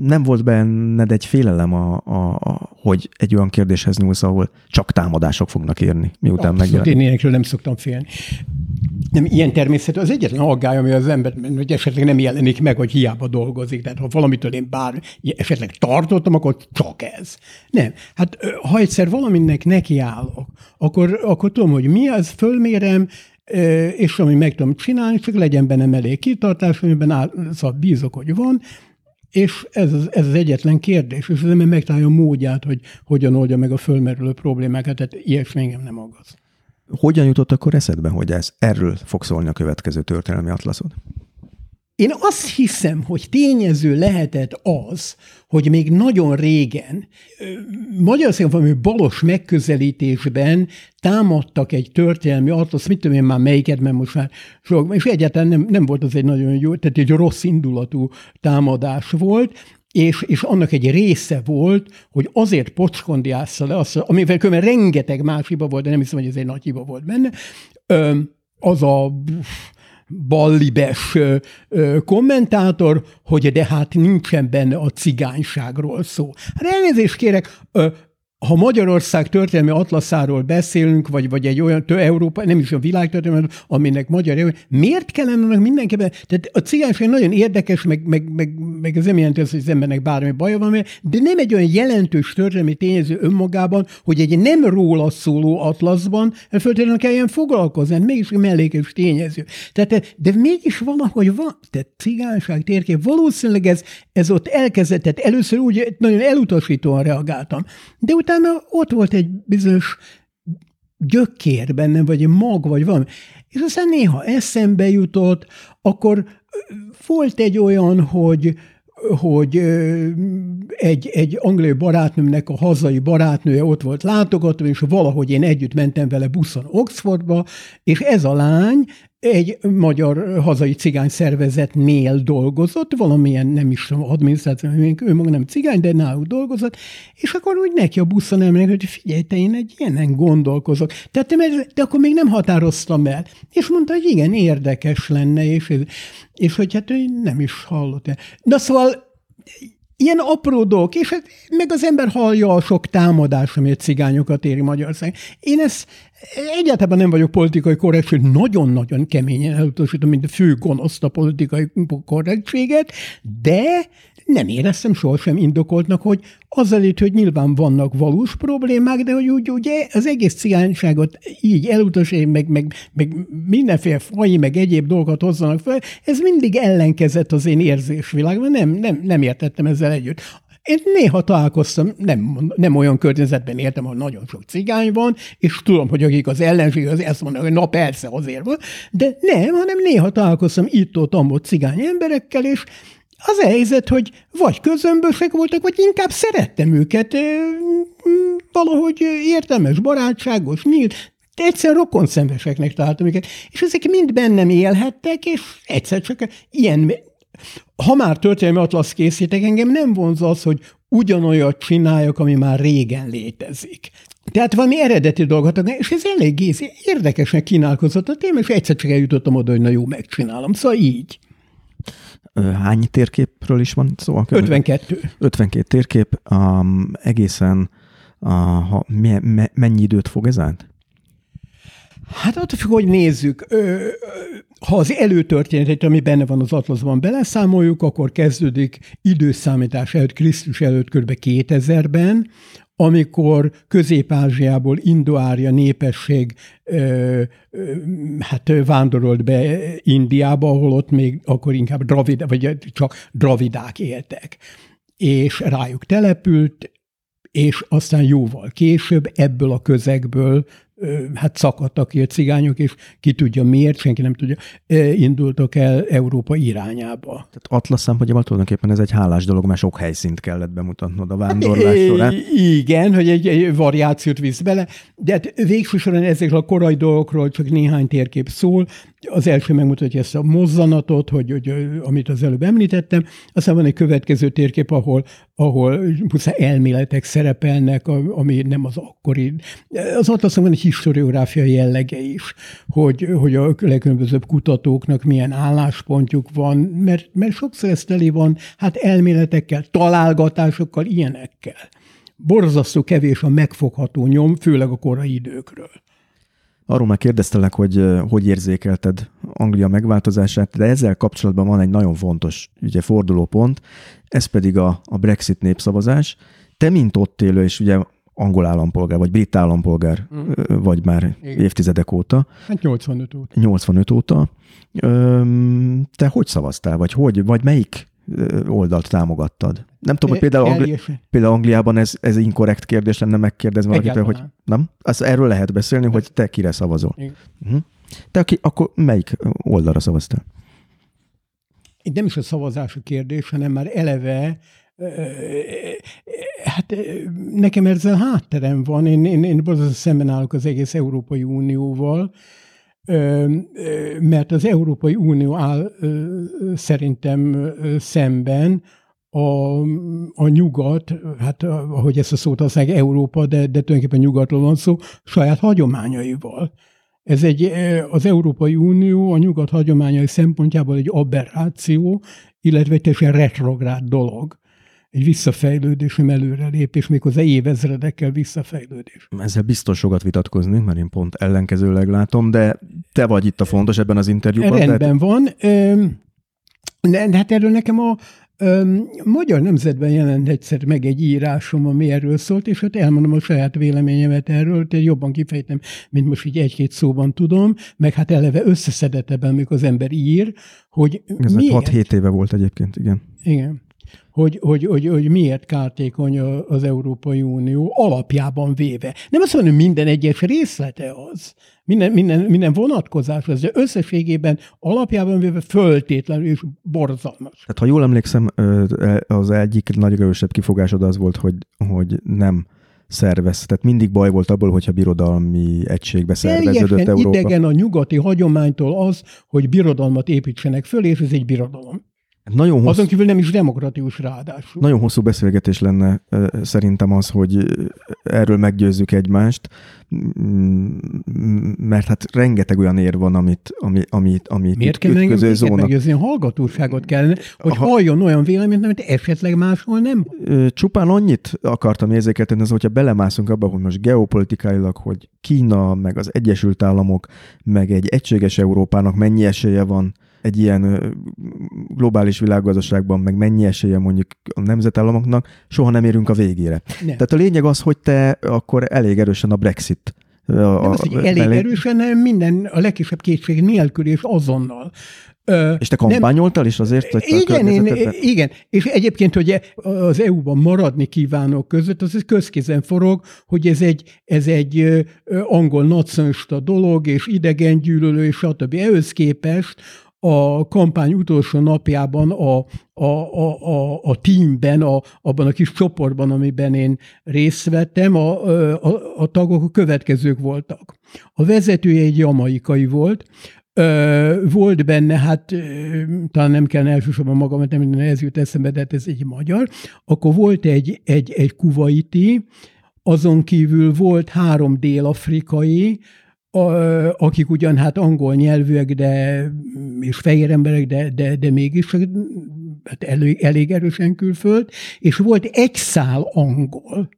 nem volt benned egy félelem, a, a, a, hogy egy olyan kérdéshez nyúlsz, ahol csak támadások fognak érni, miután megjelenik. Én ilyenekről nem szoktam félni. Nem ilyen természetű. Az egyetlen aggály, ami az ember, hogy esetleg nem jelenik meg, hogy hiába dolgozik. Tehát ha valamitől én bár esetleg tartottam, akkor csak ez. Nem. Hát ha egyszer valaminek nekiállok, akkor, akkor tudom, hogy mi az, fölmérem, és ami meg tudom csinálni, csak legyen benne elég kitartás, amiben áll, szóval bízok, hogy van, és ez ez az egyetlen kérdés, és az ember megtalálja a módját, hogy hogyan oldja meg a fölmerülő problémákat, tehát ilyesmi engem nem aggaszt. Hogyan jutott akkor eszedbe, hogy ez erről fog szólni a következő történelmi atlaszod? Én azt hiszem, hogy tényező lehetett az, hogy még nagyon régen Magyarországon valami balos megközelítésben támadtak egy történelmi atlasz, mit tudom én már melyiket, mert most már sok, és egyáltalán nem, nem volt az egy nagyon jó, tehát egy rossz indulatú támadás volt, és, és annak egy része volt, hogy azért pocskondiásza le, azt, amivel különben rengeteg más hiba volt, de nem hiszem, hogy ez egy nagy hiba volt benne, az a ballibes kommentátor, hogy de hát nincsen benne a cigányságról szó. Hát elnézést kérek, ha Magyarország történelmi atlaszáról beszélünk, vagy, vagy egy olyan tő Európa, nem is a világtörténelmi, aminek magyar, miért kellene annak mindenképpen, tehát a cigányság nagyon érdekes, meg, meg, meg, meg ez nem jelenti azt, hogy az embernek bármi baja van, de nem egy olyan jelentős történelmi tényező önmagában, hogy egy nem róla szóló atlaszban feltétlenül kelljen foglalkozni, hát mégis egy mellékes tényező. Tehát, de mégis valahogy van, tehát cigányság térkép, valószínűleg ez, ez ott elkezdett, tehát először úgy nagyon elutasítóan reagáltam, de utána utána ott volt egy bizonyos gyökér bennem, vagy egy mag, vagy valami. És aztán néha eszembe jutott, akkor volt egy olyan, hogy hogy egy, egy angliai barátnőmnek a hazai barátnője ott volt látogató, és valahogy én együtt mentem vele buszon Oxfordba, és ez a lány egy magyar hazai cigány szervezetnél dolgozott, valamilyen, nem is tudom, adminisztráció, ő maga nem cigány, de náluk dolgozott, és akkor úgy neki a buszon emlék, hogy figyelj, te én egy ilyenen gondolkozok. Tehát, de akkor még nem határoztam el. És mondta, hogy igen, érdekes lenne, és, és hogy hát ő nem is hallott. Na szóval ilyen apró dolgok, és hát meg az ember hallja a sok támadás, ami a cigányokat éri Magyarország. Én ezt egyáltalán nem vagyok politikai korrektség, nagyon-nagyon keményen elutasítom, mint a fő gonoszt a politikai korrektséget, de nem éreztem sohasem indokoltnak, hogy azzal itt, hogy nyilván vannak valós problémák, de hogy úgy ugye az egész cigányságot így elutasítani, meg, meg, meg mindenféle faj, meg egyéb dolgokat hozzanak fel, ez mindig ellenkezett az én érzésvilágban, nem, nem, nem értettem ezzel együtt. Én néha találkoztam, nem, nem olyan környezetben értem, ahol nagyon sok cigány van, és tudom, hogy akik az ellenség, az ezt mondanak, hogy na persze azért van, de nem, hanem néha találkoztam itt-ott, cigány emberekkel, és az a helyzet, hogy vagy közömbösek voltak, vagy inkább szerettem őket, valahogy értelmes, barátságos, nyílt, de egyszer rokon szemeseknek találtam őket, és ezek mind bennem élhettek, és egyszer csak ilyen, ha már történelmi atlasz készítek, engem nem vonz az, hogy ugyanolyat csináljak, ami már régen létezik. Tehát valami eredeti dolgot, és ez elég érdekesnek kínálkozott a téma, és egyszer csak eljutottam oda, hogy na jó, megcsinálom. Szóval így. Hány térképről is van szó? 52. 52 térkép. Um, egészen uh, ha, me, me, mennyi időt fog ez át? Hát attól függ, hogy nézzük. Ha az előtörténetet, ami benne van az atlaszban, beleszámoljuk, akkor kezdődik időszámítás előtt, Krisztus előtt kb. 2000-ben, amikor Közép-Ázsiából Indoária népesség ö, ö, hát vándorolt be Indiába, ahol ott még akkor inkább dravid, vagy csak dravidák éltek. És rájuk települt, és aztán jóval később ebből a közegből hát szakadtak ki a cigányok, és ki tudja miért, senki nem tudja, indultak el Európa irányába. Tehát Atlasz szempontjából tulajdonképpen ez egy hálás dolog, mert sok helyszínt kellett bemutatnod a vándorlás során. Igen, hogy egy, egy variációt visz bele, de hát végső soron ezekről a korai dolgokról csak néhány térkép szól. Az első megmutatja ezt a mozzanatot, hogy, hogy, amit az előbb említettem, aztán van egy következő térkép, ahol, ahol pusztán elméletek szerepelnek, ami nem az akkori. Az Atlaszon van egy historiográfia jellege is, hogy, hogy a legkülönbözőbb kutatóknak milyen álláspontjuk van, mert, mert sokszor ez teli van, hát elméletekkel, találgatásokkal, ilyenekkel. Borzasztó kevés a megfogható nyom, főleg a korai időkről. Arról már kérdeztelek, hogy hogy érzékelted Anglia megváltozását, de ezzel kapcsolatban van egy nagyon fontos ugye, fordulópont, ez pedig a, a Brexit népszavazás. Te, mint ott élő, és ugye angol állampolgár, vagy brit állampolgár mm. vagy már Igen. évtizedek óta. Hát 85 óta. 85 óta. Te hogy szavaztál, vagy hogy, vagy melyik oldalt támogattad? Nem tudom, hogy például, Angli- például Angliában ez, ez inkorrekt kérdés lenne megkérdezni valakitől, hogy nem? Az, erről lehet beszélni, hogy te kire szavazol. Uh-huh. Te aki, akkor melyik oldalra szavaztál? Itt nem is a szavazási kérdés, hanem már eleve hát nekem ezzel hátterem van. Én, én, én szemben állok az egész Európai Unióval, mert az Európai Unió áll szerintem szemben a, a nyugat, hát ahogy ezt a szót használják, Európa, de, de tulajdonképpen nyugatról van szó, saját hagyományaival. Ez egy, az Európai Unió a nyugat hagyományai szempontjából egy aberráció, illetve egy teljesen retrográd dolog egy visszafejlődés, nem előrelépés, méghozzá évezredekkel visszafejlődés. Ezzel biztos sokat vitatkozni, mert én pont ellenkezőleg látom, de te vagy itt a fontos ebben az interjúban. Rendben de... van. De hát erről nekem a Magyar Nemzetben jelent egyszer meg egy írásom, ami erről szólt, és hát elmondom a saját véleményemet erről, de jobban kifejtem, mint most így egy-két szóban tudom, meg hát eleve összeszedetebben, amikor az ember ír, hogy Ez miért... 6-7 éve volt egyébként, igen. Igen hogy, hogy, hogy, hogy miért kártékony az Európai Unió alapjában véve. Nem azt mondom, hogy minden egyes részlete az, minden, minden, minden vonatkozás az, de összességében alapjában véve föltétlenül és borzalmas. Hát ha jól emlékszem, az egyik nagy erősebb kifogásod az volt, hogy, hogy nem szervez. Tehát mindig baj volt abból, hogyha birodalmi egységbe szerveződött Teljesen Európa. idegen a nyugati hagyománytól az, hogy birodalmat építsenek föl, és ez egy birodalom. Nagyon hosszú, Azon kívül nem is demokratikus ráadásul. Nagyon hosszú beszélgetés lenne szerintem az, hogy erről meggyőzzük egymást, mert hát rengeteg olyan ér van, amit, ami, amit, amit Miért kell ütköző zóna. meggyőzni? A hallgatóságot kellene, hogy ha, halljon olyan véleményt, amit esetleg máshol nem. Csupán annyit akartam érzékeltetni, az, hogyha belemászunk abba, hogy most geopolitikailag, hogy Kína, meg az Egyesült Államok, meg egy egységes Európának mennyi esélye van egy ilyen globális világgazdaságban, meg mennyi esélye mondjuk a nemzetállamoknak, soha nem érünk a végére. Nem. Tehát a lényeg az, hogy te akkor elég erősen a Brexit a, nem az, hogy elég belé... erősen, minden a legkisebb kétség nélkül és azonnal. És te kampányoltál is azért? Hogy igen, én, igen, és egyébként, hogy az EU-ban maradni kívánok között, az közkézen forog, hogy ez egy, ez egy angol nacionalista dolog, és idegengyűlölő, és stb. Ehhez képest a kampány utolsó napjában a, a, a, a, a teamben, a, abban a kis csoportban, amiben én részt vettem, a, a, a tagok a következők voltak. A vezetője egy jamaikai volt, volt benne, hát talán nem kell elsősorban magamat, nem ez jut eszembe, de hát ez egy magyar. Akkor volt egy, egy, egy kuvaiti, azon kívül volt három dél-afrikai, a, akik ugyan hát angol nyelvűek, de, és fehér emberek, de, de, de mégis hát elég, elég erősen külföld, és volt egy szál angol.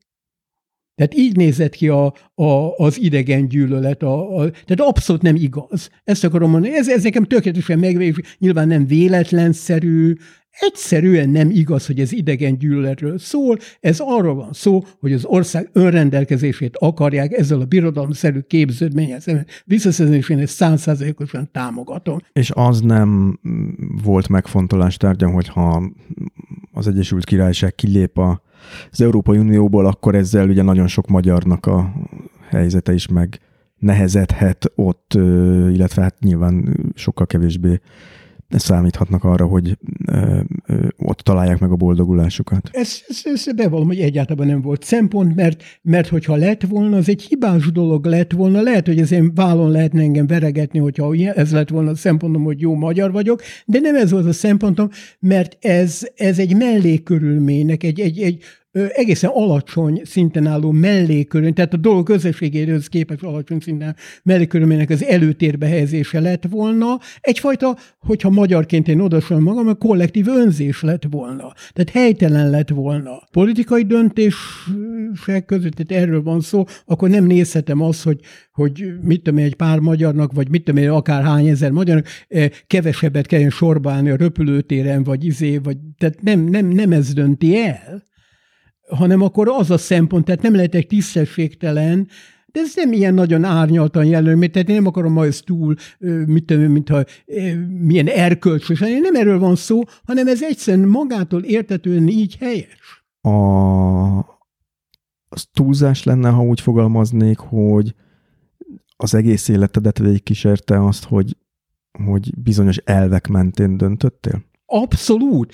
Tehát így nézett ki a, a, az idegen gyűlölet, a, a, tehát abszolút nem igaz. Ezt akarom mondani. Ez, ez nekem tökéletesen megvédő, nyilván nem véletlenszerű, Egyszerűen nem igaz, hogy ez idegen gyűlöletről szól, ez arról van szó, hogy az ország önrendelkezését akarják ezzel a birodalomszerű képződménnyel visszaszerzni, és én ezt százszázalékosan támogatom. És az nem volt megfontolás tárgya, hogyha az Egyesült Királyság kilép az Európai Unióból, akkor ezzel ugye nagyon sok magyarnak a helyzete is meg nehezedhet ott, illetve hát nyilván sokkal kevésbé számíthatnak arra, hogy ö, ö, ott találják meg a boldogulásukat. Ez, ez, ez bevallom, hogy egyáltalán nem volt szempont, mert, mert hogyha lett volna, az egy hibás dolog lett volna, lehet, hogy ez én vállon lehetne engem veregetni, hogyha ez lett volna a szempontom, hogy jó magyar vagyok, de nem ez volt a szempontom, mert ez, ez egy mellékörülménynek, egy, egy, egy egészen alacsony szinten álló mellékörülmény, tehát a dolog közösségéhez képest alacsony szinten mellékörülménynek az előtérbe helyezése lett volna. Egyfajta, hogyha magyarként én odasolom magam, a kollektív önzés lett volna. Tehát helytelen lett volna. Politikai döntések között, tehát erről van szó, akkor nem nézhetem azt, hogy, hogy mit tudom én, egy pár magyarnak, vagy mit tudom én, akár hány ezer magyarnak kevesebbet kelljen sorba állni a röpülőtéren, vagy izé, vagy tehát nem, nem, nem ez dönti el hanem akkor az a szempont, tehát nem lehetek tisztességtelen, de ez nem ilyen nagyon árnyaltan jelölő, tehát én nem akarom ma ezt túl, mit tudom, mintha milyen erkölcsös, nem erről van szó, hanem ez egyszerűen magától értetően így helyes. A, az túlzás lenne, ha úgy fogalmaznék, hogy az egész életedet végigkísérte azt, hogy, hogy bizonyos elvek mentén döntöttél? Abszolút.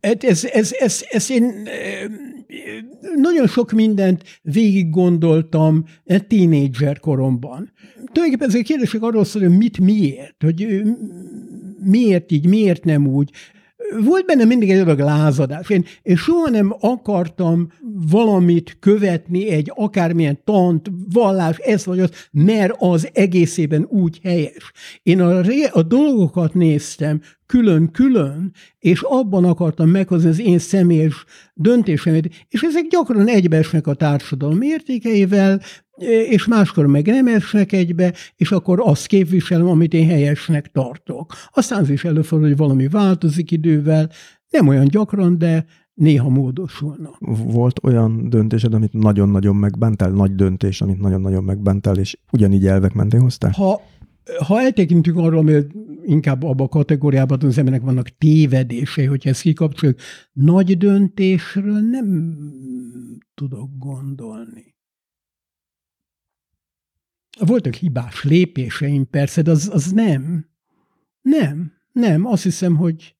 Hát ez, ez, ez, ez én nagyon sok mindent végig gondoltam tínédzser koromban. Tulajdonképpen ezek a kérdések arról szól, hogy mit miért, hogy miért így, miért nem úgy volt benne mindig egy adag lázadás. Én, én soha nem akartam valamit követni, egy akármilyen tant, vallás, ez vagy az, mert az egészében úgy helyes. Én a, a dolgokat néztem külön-külön, és abban akartam meghozni az én személyes döntésemet, és ezek gyakran egybeesnek a társadalom értékeivel, és máskor meg nem esnek egybe, és akkor azt képviselem, amit én helyesnek tartok. Aztán az is előfordul, hogy valami változik idővel, nem olyan gyakran, de néha módosulnak. Volt olyan döntésed, amit nagyon-nagyon megbántál, nagy döntés, amit nagyon-nagyon megbántál, és ugyanígy elvek mentén hoztál? Ha, ha eltekintünk arról, hogy inkább abban a kategóriában az embernek vannak tévedései, hogyha ezt kikapcsoljuk, nagy döntésről nem tudok gondolni. Voltak hibás lépéseim persze, de az, az nem. Nem, nem. Azt hiszem, hogy...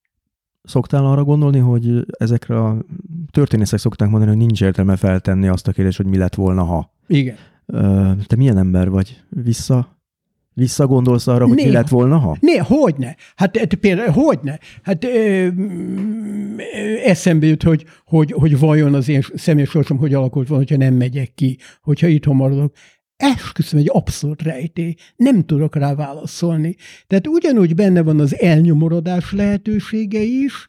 Szoktál arra gondolni, hogy ezekre a történészek szokták mondani, hogy nincs értelme feltenni azt a kérdést, hogy mi lett volna, ha. Igen. Te milyen ember vagy? Vissza Visszagondolsz arra, hogy Néha. mi lett volna, ha? Né, hogyne. Hát, hát például, hogyne. Hát ö, eszembe jut, hogy, hogy, hogy vajon az én személyes sorsom hogy alakult volna, hogyha nem megyek ki, hogyha itthon maradok esküszöm, egy abszolút rejtély. Nem tudok rá válaszolni. Tehát ugyanúgy benne van az elnyomorodás lehetősége is,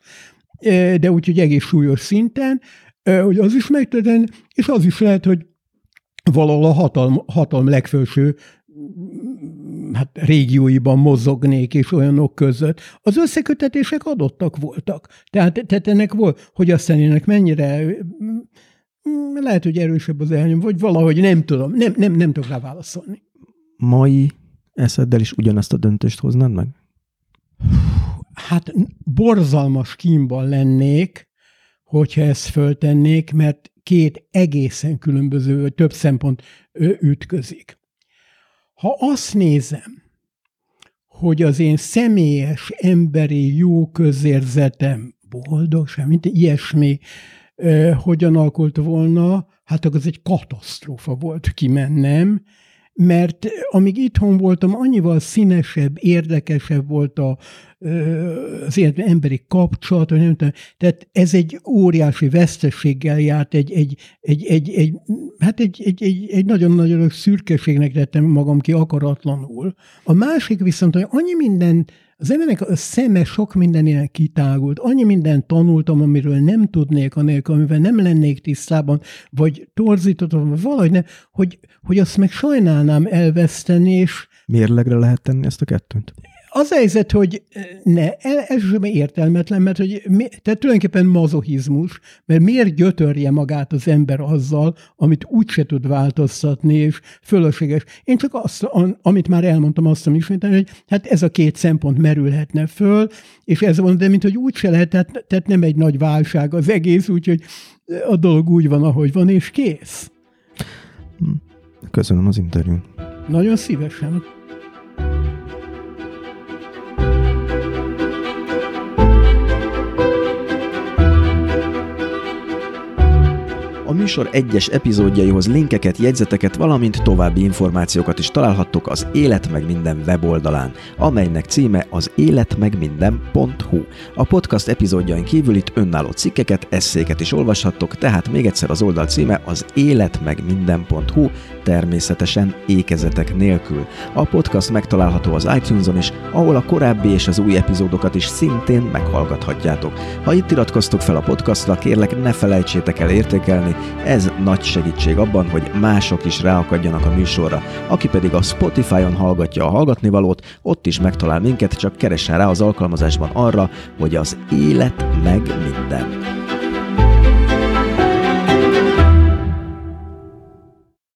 de úgyhogy egész súlyos szinten, hogy az is megtörtént, és az is lehet, hogy valahol a hatalm, hatalm legfelső hát régióiban mozognék és olyanok között, az összekötetések adottak voltak. Tehát, tehát ennek volt, hogy aztán ennek mennyire Mm, lehet, hogy erősebb az elnyom, vagy valahogy nem tudom, nem, nem, nem tudok rá válaszolni. Mai eszeddel is ugyanezt a döntést hoznád meg? Hát borzalmas kínban lennék, hogyha ezt föltennék, mert két egészen különböző, vagy több szempont ütközik. Ha azt nézem, hogy az én személyes emberi jó közérzetem, boldogság, mint ilyesmi, hogyan alakult volna, hát az egy katasztrófa volt kimennem, mert amíg itthon voltam, annyival színesebb, érdekesebb volt a, az emberi kapcsolat, vagy nem tudom. Tehát ez egy óriási veszteséggel járt, egy, egy, egy, egy, egy hát egy, egy, egy, egy nagyon-nagyon szürkeségnek tettem magam ki akaratlanul. A másik viszont, hogy annyi minden Az embernek a szeme sok mindenének kitágult. Annyi mindent tanultam, amiről nem tudnék, anélkül, amivel nem lennék tisztában, vagy torzítottam, valahogy ne, hogy, hogy azt meg sajnálnám elveszteni, és Mérlegre lehet tenni ezt a kettőt? Az a helyzet, hogy ne, elsősorban értelmetlen, mert hogy, tehát tulajdonképpen mazohizmus, mert miért gyötörje magát az ember azzal, amit úgyse tud változtatni, és fölösleges. Én csak azt, amit már elmondtam, azt ismételni, hogy hát ez a két szempont merülhetne föl, és ez van, de mint hogy úgyse lehet, tehát, tehát nem egy nagy válság az egész, úgyhogy a dolog úgy van, ahogy van, és kész. Köszönöm az interjút. Nagyon szívesen. A műsor egyes epizódjaihoz linkeket, jegyzeteket, valamint további információkat is találhattok az Élet meg minden weboldalán, amelynek címe az életmegminden.hu. A podcast epizódjain kívül itt önálló cikkeket, eszéket is olvashattok, tehát még egyszer az oldal címe az életmegminden.hu, természetesen ékezetek nélkül. A podcast megtalálható az iTunes-on is, ahol a korábbi és az új epizódokat is szintén meghallgathatjátok. Ha itt iratkoztok fel a podcastra, kérlek ne felejtsétek el értékelni, ez nagy segítség abban, hogy mások is ráakadjanak a műsorra. Aki pedig a Spotify-on hallgatja a hallgatnivalót, ott is megtalál minket, csak keressen rá az alkalmazásban arra, hogy az élet meg minden.